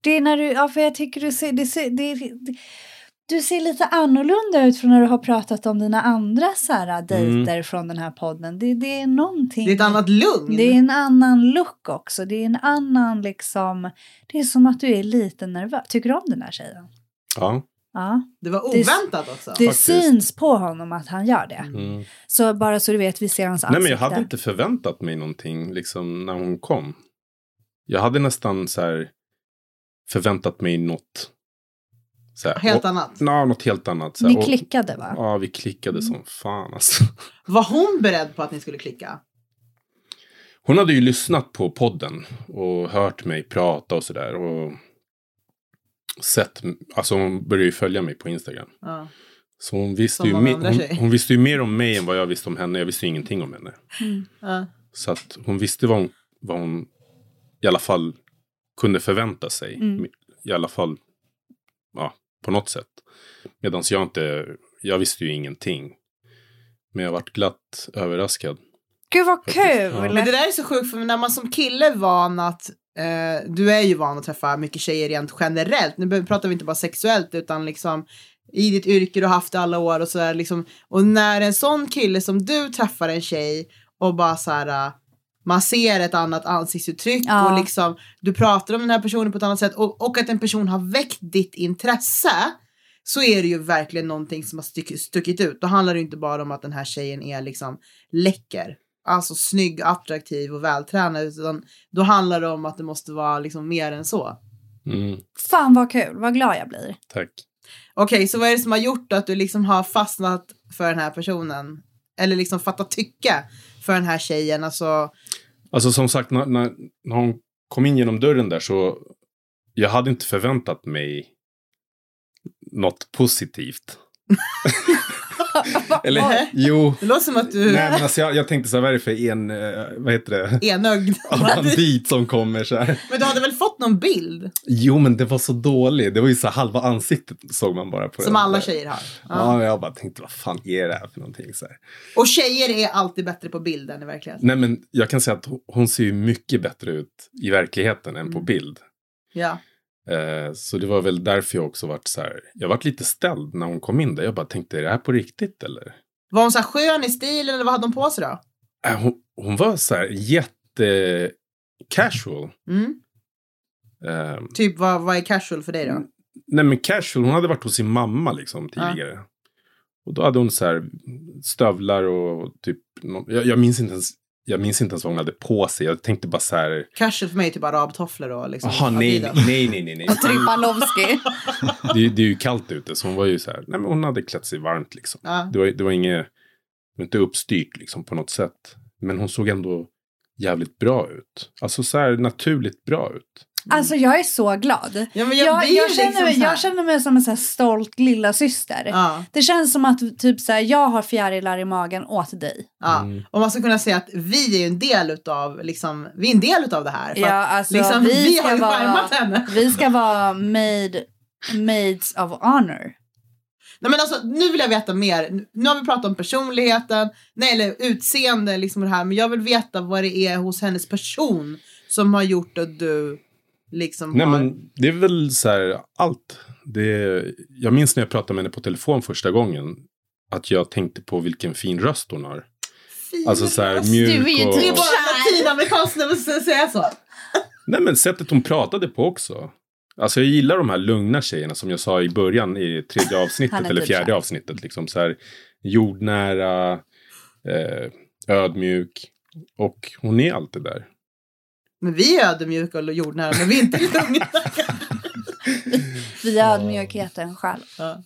A: Det är när du, ja för jag tycker du ser, det ser, det, det, du ser lite annorlunda ut från när du har pratat om dina andra så här, dejter från den här podden. Det, det är någonting.
C: Det är ett annat lugn.
A: Det är en annan look också. Det är en annan liksom, det är som att du är lite nervös. Tycker du om den här tjejen?
D: Ja.
A: Ja.
C: Det var
A: Det-
C: oväntat också.
A: Det
D: Faktiskt.
A: syns på honom att han gör det.
D: Mm.
A: Så bara så du vet, vi ser hans
D: Nej
A: ansikte.
D: men jag hade inte förväntat mig någonting liksom när hon kom. Jag hade nästan så här. Förväntat mig något. Så här,
C: Helt
D: och,
C: annat.
D: Ja, något helt annat. Så här,
A: Ni
D: och-
A: klickade va?
D: Ja, vi klickade som fan alltså.
C: Var hon beredd på att ni skulle klicka?
D: Hon hade ju lyssnat på podden och hört mig prata och sådär. Och sett, alltså hon började ju följa mig på Instagram.
C: Ja.
D: Så hon visste,
C: Som
D: ju me- hon, hon visste ju mer om mig än vad jag visste om henne. Jag visste ju ingenting om henne.
C: Ja.
D: Så att hon visste vad hon, vad hon i alla fall kunde förvänta sig.
A: Mm.
D: I alla fall ja, på något sätt. Medan jag inte, jag visste ju ingenting. Men jag varit glatt överraskad.
A: Gud vad kul!
D: ja.
C: Men det där är så sjukt för när man som kille är van att eh, du är ju van att träffa mycket tjejer rent generellt. Nu pratar vi inte bara sexuellt utan liksom i ditt yrke du har haft alla år och sådär liksom. Och när en sån kille som du träffar en tjej och bara så här. Man ser ett annat ansiktsuttryck
A: Ja.
C: och liksom du pratar om den här personen på ett annat sätt och, och att en person har väckt ditt intresse så är det ju verkligen någonting som har stuck, stuckit ut. Då handlar det inte bara om att den här tjejen är liksom läcker. Alltså snygg, attraktiv och vältränad. Utan då handlar det om att det måste vara liksom mer än så.
D: Mm,
A: Fan vad kul, vad glad jag blir.
D: tack.
C: Okej, så vad är det som har gjort att du liksom har fastnat för den här personen? Eller liksom fattat tycke för den här tjejen? Alltså,
D: Alltså som sagt, när, när, när hon kom in genom dörren där så jag hade inte förväntat mig något positivt. Eller, jo.
C: det låter som att du
D: Nej, men alltså jag, jag tänkte så här, vad är det för en, eh, vad heter det?
C: enögd.
D: Bandit som kommer så här.
C: Men du hade väl fått någon bild?
D: Jo, men det var så dåligt. Det var ju så här, halva ansiktet såg man bara på
C: Som
D: den
C: alla
D: där.
C: tjejer har. Ja.
D: Ja, jag bara tänkte, vad fan är det här för någonting? Så här.
C: Och tjejer är alltid bättre på bild än i verkligheten.
D: Nej, men jag kan säga att hon- ser ju mycket bättre ut i verkligheten än på
C: Mm.
D: bild.
C: Ja.
D: Eh, så det var väl därför jag också vart så här. Jag vart lite ställd när hon kom in där. Jag bara tänkte, är det här på riktigt eller?
C: Var hon så här skön i stilen eller vad hade hon på sig då?
D: Eh, hon, hon var så här jätte casual.
C: Mm.
D: Eh,
C: Typ vad, vad är casual för dig då?
D: nej men casual, hon hade varit hos sin mamma liksom tidigare. Och då hade hon så här stövlar och typ, jag, jag minns inte ens, jag minns inte ens vad hon hade på sig. Jag tänkte bara så här,
C: Casual för mig är typ arabtofflor och liksom.
D: jaha nej, nej, nej, nej, nej.
A: Trippalovski.
D: Det, det är ju kallt ute så hon var ju så här, nej men hon hade klätt sig varmt liksom.
C: Ja.
D: Det var, det var inget, inte uppstyrt liksom på något sätt. Men hon såg ändå jävligt bra ut. Alltså så här naturligt bra ut.
A: Alltså jag är så glad.
C: Ja, men jag,
A: Jag, jag, känner,
C: liksom
A: mig, jag känner mig som en så här stolt lilla syster.
C: Ja,
A: Det känns som att typ så här, jag har fjärilar i magen åt dig.
C: ja.
D: Mm.
C: Och man ska kunna säga att vi är ju en del utav, liksom, vi är en del utav det här. För
A: Ja,
C: att,
A: alltså,
C: liksom, vi,
A: vi,
C: har ju
A: vara,
C: henne.
A: vi ska vara made, maids of honor.
C: Nej, men alltså, nu vill jag veta mer. Nu har vi pratat om personligheten, nej, eller utseende, liksom det här. Men jag vill veta vad det är hos hennes person som har gjort att du liksom
D: Nej
C: har...
D: men det är väl så här allt. Det, jag minns när jag pratade med henne på telefon första gången. Att jag tänkte på vilken fin röst hon har.
C: fin
D: Alltså så här
C: röst.
D: mjuk
A: Du är ju
D: och...
C: Det är bara när man säga så.
D: Nej men sättet hon pratade på också. Alltså jag gillar de här lugna tjejerna som jag sa i början i tredje avsnittet
A: är
D: eller
A: typ
D: fjärde avsnittet. Liksom så här jordnära, eh, ödmjuk. Och hon är alltid där.
C: Men vi är ödmjuka och jordnära, men vi är inte lugna.
A: Vi är ödmjukheten själv.
C: ja.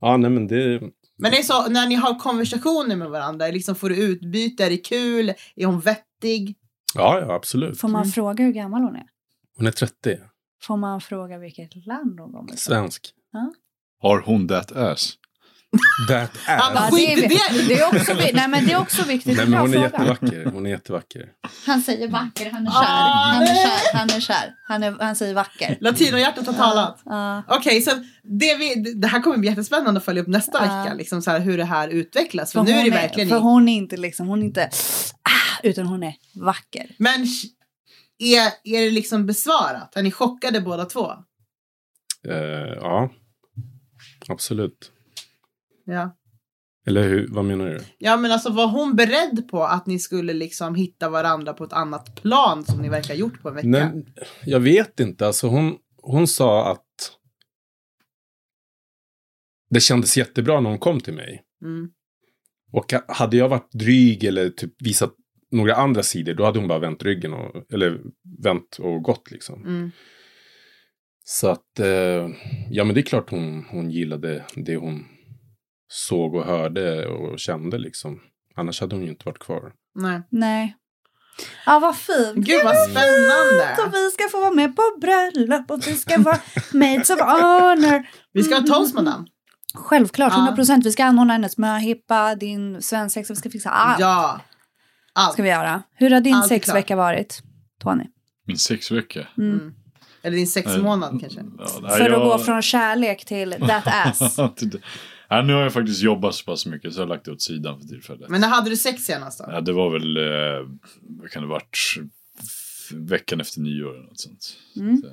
D: Ja nej men det,
C: Men det är så, när ni har konversationer med varandra, liksom får du utbyte? Är det kul? Är hon vettig?
D: ja ja absolut.
A: Får man
C: Mm.
A: fråga hur gammal hon är?
D: Hon är 30,
A: Får man fråga vilket land hon kommer ifrån?
D: svensk.
B: Har hon that ass?
D: That ass.
A: det, är,
C: Skit i det!
A: det, är också, vi- nej, men det är också viktigt.
D: Nej men
A: Bra
D: hon är
A: fråga.
D: jättevacker. Hon är jättevacker.
A: Han säger vacker, han är kär.
C: Ah,
A: Han är kär, han är kär. Han, är, han säger vacker.
C: Latinohjärtat har talat.
A: Ja.
C: Okej, så det, vi, det här kommer bli jättespännande att följa upp nästa
A: Ja.
C: vecka, liksom så här, hur det här utvecklas. För,
A: För,
C: nu är
A: hon
C: det
A: är,
C: verkligen...
A: för
C: i-
A: hon är inte liksom, hon är inte ah, utan hon är vacker.
C: Men sh- är, är det liksom besvarat? Är ni chockade båda två?
D: Eh, ja, absolut.
C: Ja.
D: Eller hur, vad menar du?
C: Ja men alltså var hon beredd på att ni skulle liksom hitta varandra på ett annat plan som ni verkar ha gjort på en vecka?
D: Nej, jag vet inte. Alltså hon, hon sa att det kändes jättebra när hon kom till mig.
C: Mm.
D: Och hade jag varit dryg eller typ visat några andra sidor, då hade hon bara vänt ryggen och, eller vänt och gått liksom.
C: Mm.
D: Så att, eh, ja men det är klart hon, hon gillade det hon såg och hörde och kände liksom. Annars hade hon ju inte varit kvar.
C: Nej.
A: Nej. Ja, vad fint.
C: Gud vad spännande.
A: Så vi ska få vara med på bröllop och vi ska vara maids of honor.
C: Vi ska ha toast madame.
A: Självklart,
C: Ja.
A: 100 procent. Vi ska anordna hennes möhippa, din svensexa, vi ska fixa allt.
C: Ja. Allt.
A: Ska vi göra. Hur har din
C: Allt
A: sexvecka varit, Tony?
B: Min sex veckor.
A: Mm.
C: Mm. Eller din sexmånad kanske.
B: Ja,
A: För att
B: jag-
A: gå från kärlek till that ass.
B: ja, nu har jag faktiskt jobbat så pass mycket så jag har lagt det åt sidan för tillfället.
C: Men när hade du sex senast då?
B: Ja, det var väl, eh, vad kan det varit, veckan efter nyår eller något sånt.
A: Mm.
B: Så,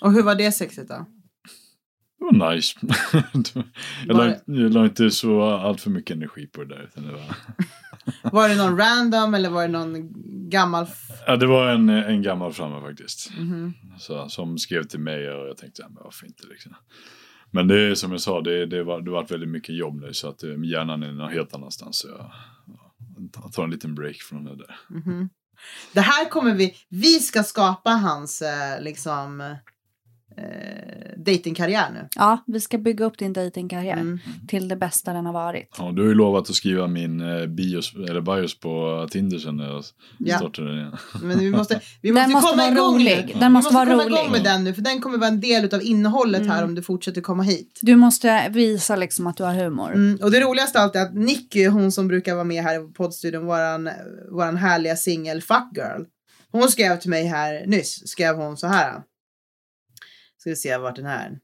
C: Och hur var det sexet då?
B: det var nice. jag,
C: Var
B: la, jag la inte så allt för mycket energi på det där. Utan det, var,
C: Var det någon random eller var det någon gammal?
B: ja, det var en, en gammal framme faktiskt.
C: Mhm.
B: Så, som skrev till mig och jag tänkte, ja, men varför inte liksom. Men det är som jag sa, det, det, var, det varit väldigt mycket jobb nu så att eh, hjärnan är någon helt annanstans. Så jag, jag tar en liten break från det där.
C: Mhm. Det här kommer vi, vi ska skapa hans eh, liksom eh, datingkarriär nu.
A: Ja, vi ska bygga upp din datingkarriär
C: Mm.
A: till det bästa den har varit.
B: Ja, du har ju lovat att skriva min eh, bios, eller bios på Tinder sen när jag
C: Ja.
B: startar den igen.
C: Men vi måste, vi
A: Den
C: måste,
A: måste
C: komma
A: vara
C: igång
A: rolig. Den måste
C: vi
A: vara
C: komma
A: rolig.
C: igång med den nu för den kommer vara en del av innehållet här
A: Mm.
C: om du fortsätter komma hit.
A: Du måste visa liksom att du har humor.
C: Mm, och det roligaste av allt är att Nicky, hon som brukar vara med här i poddstudion, våran, våran härliga singel Fuck Girl. Hon skrev till mig här nyss, skrev hon så här. Ska vi se vart den här.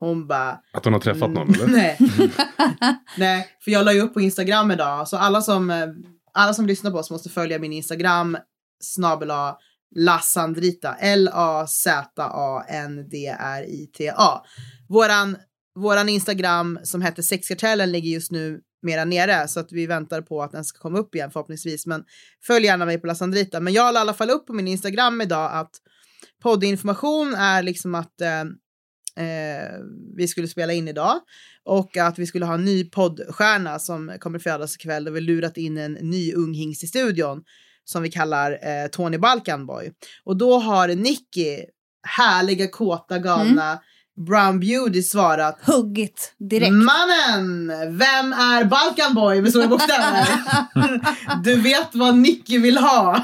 C: Hon bara.
D: Att hon har träffat någon eller?
C: Nej. Nej, för jag la ju upp på Instagram idag. Så alla som, eh, alla som lyssnar på oss måste följa min Instagram. Snabel A Lassandrita. L-A-Z-A-N-D-R-I-T-A. Våran, våran Instagram som heter Sexkartellen ligger just nu mera nere. Så att vi väntar på att den ska komma upp igen förhoppningsvis. Men följ gärna mig på Lassandrita. Men jag la i alla fall upp på min Instagram idag att poddinformation är liksom att eh, eh, vi skulle spela in idag. Och att vi skulle ha en ny poddstjärna som kommer födas ikväll. Och vi lurat in en ny ung hingst i studion. Som vi kallar eh, Tony Balkanboy. Och då har Nicky, härliga, kåta, galna Brown Beauty svarat.
A: Huggit direkt.
C: Mannen! Vem är Balkanboy med stora bokstäver? du vet vad Nicky vill ha.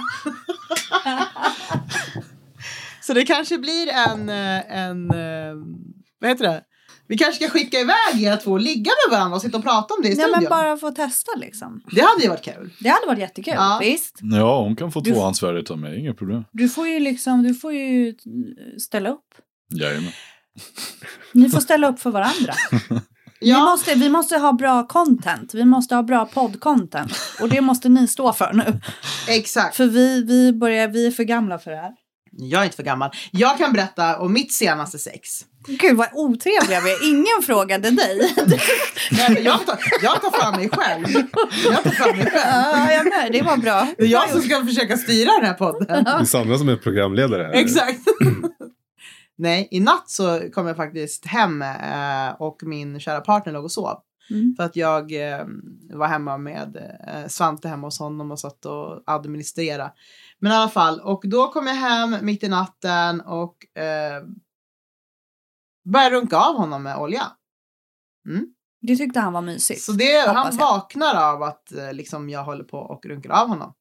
C: Så det kanske blir en, eh, en eh, vad heter det? Vi kanske ska skicka iväg er två och ligga med varandra och sitta och prata om det i
A: Nej
C: studion.
A: men bara få testa liksom.
C: Det hade ju varit kul.
A: Det hade varit jättekul.
C: Ja.
A: Visst.
B: Ja, hon kan få
A: Du-
B: tvåhandsvärdet av mig, inga problem.
A: Du får ju liksom, du får ju ställa upp.
B: Jajamän.
A: Ni får ställa upp för varandra. Vi,
C: Ja,
A: måste, vi måste ha bra content. Vi måste ha bra podd-content. Och det måste ni stå för nu.
C: exakt.
A: För vi, vi, börjar, vi är för gamla för det här.
C: Jag är inte för gammal. Jag kan berätta om mitt senaste sex.
A: Gud vad otrevliga vi är. Ingen frågade dig.
C: Nej, men jag, tar, jag tar fram mig själv. Jag tar fram mig själv.
A: Ja, jag med. Det var bra.
C: Det är jag som ska försöka styra den här podden.
D: Det är Sandra som är programledare.
C: Exakt. Nej, i natt så kom jag faktiskt hem eh, och min kära partner låg och sov.
A: Mm.
C: För att jag eh, var hemma med eh, Svante hemma hos honom och satt och administrera. Men i alla fall, och då kom jag hem mitt i natten och eh, började runka av honom med olja.
A: Det tyckte han var mysigt.
C: Så det, han vaknar av att eh, liksom, jag håller på och runkar av honom.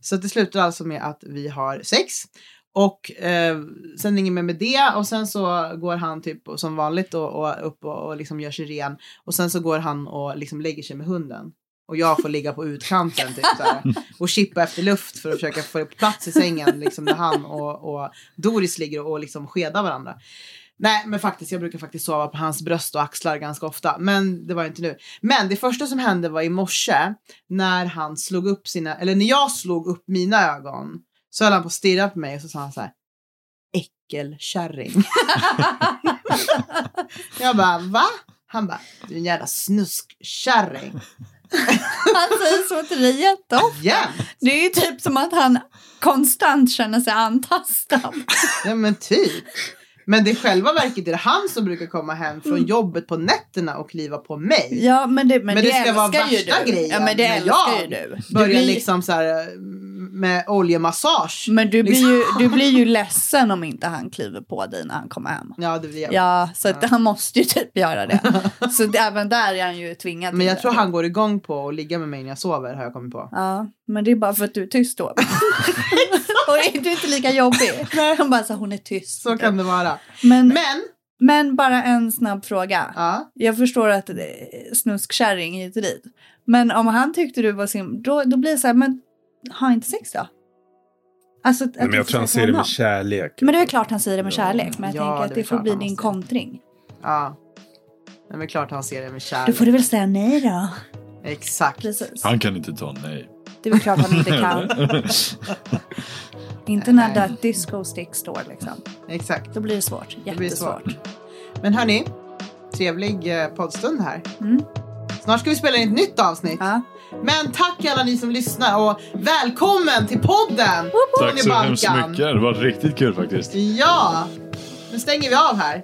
C: Så det slutar alltså med att vi har sex. Och eh, sen inget mer med det. Och sen så går han typ som vanligt och, och upp och, och liksom gör sig ren. Och sen så går han och liksom lägger sig med hunden. Och jag får ligga på utkanten typ så här, och chippa efter luft för att försöka få plats i sängen. Liksom, när han och, och Doris ligger och, och liksom skedar varandra. Nej, men faktiskt, jag brukar faktiskt sova på hans bröst och axlar ganska ofta. Men det var inte nu. Men det första som hände var i morse när han slog upp sina, eller när jag slog upp mina ögon. Så höll han på att stirra på mig och så sa han så här. Äckelkärring. jag bara, va? Han bara, du är en jävla snuskkärring.
A: Han säger så till dig jätteofta.
C: Jämt.
A: Det är ju typ som att han konstant känner sig antastad.
C: Ja men typ. Men det i själva verket är det han som brukar komma hem från jobbet på nätterna och kliva på mig.
A: Ja, men det, men
C: Men
A: det,
C: det ska vara värsta
A: du.
C: grejen
A: Ja, men det älskar
C: jag
A: ju du.
C: Börjar
A: blir-
C: liksom så här med oljemassage.
A: Men du blir,
C: Liksom.
A: ju, du blir ju ledsen om inte han kliver på dig när han kommer hem.
C: Ja, det blir jag.
A: Ja, så
C: Ja.
A: han måste ju typ göra det. Så även där är han ju tvingad
C: Men jag
A: det.
C: tror han går igång på att ligga med mig när jag sover har jag kommit på.
A: Ja, men det är bara för att du är tyst då. och du är inte lika jobbig. Han bara så här, hon är tyst.
C: Så kan det vara.
A: men,
C: Men,
A: men bara en snabb fråga.
C: ja.
A: Jag förstår att det är snuskkärring hit och dit. Men om han tyckte du var sim, då, då blir det så här, men ha inte sex då. Alltså, att-
D: Nej, men jag
A: du
D: tror han säger det med kärlek.
A: Men det är klart han säger det med kärlek. Men jag
C: Ja,
A: tänker
C: det
A: att det får bli din kontring.
C: ja. Det är klart han ser det med
A: Då
C: kärlek.
A: får du väl säga nej då.
C: Exakt.
A: Precis.
B: Han kan inte ta nej.
A: Det är klart han inte kan. inte när that disco stick står liksom.
C: Exakt.
A: Då blir det svårt.
C: Det blir
A: Jättesvårt.
C: svårt. Men hörni, trevlig eh, poddstund här.
A: Mm.
C: Snart ska vi spela in ett nytt avsnitt.
A: Ja.
C: Men tack alla ni som lyssnar och välkommen till podden!
B: Tack så hemskt mycket. Det var riktigt kul faktiskt.
C: Ja! Nu stänger vi av här.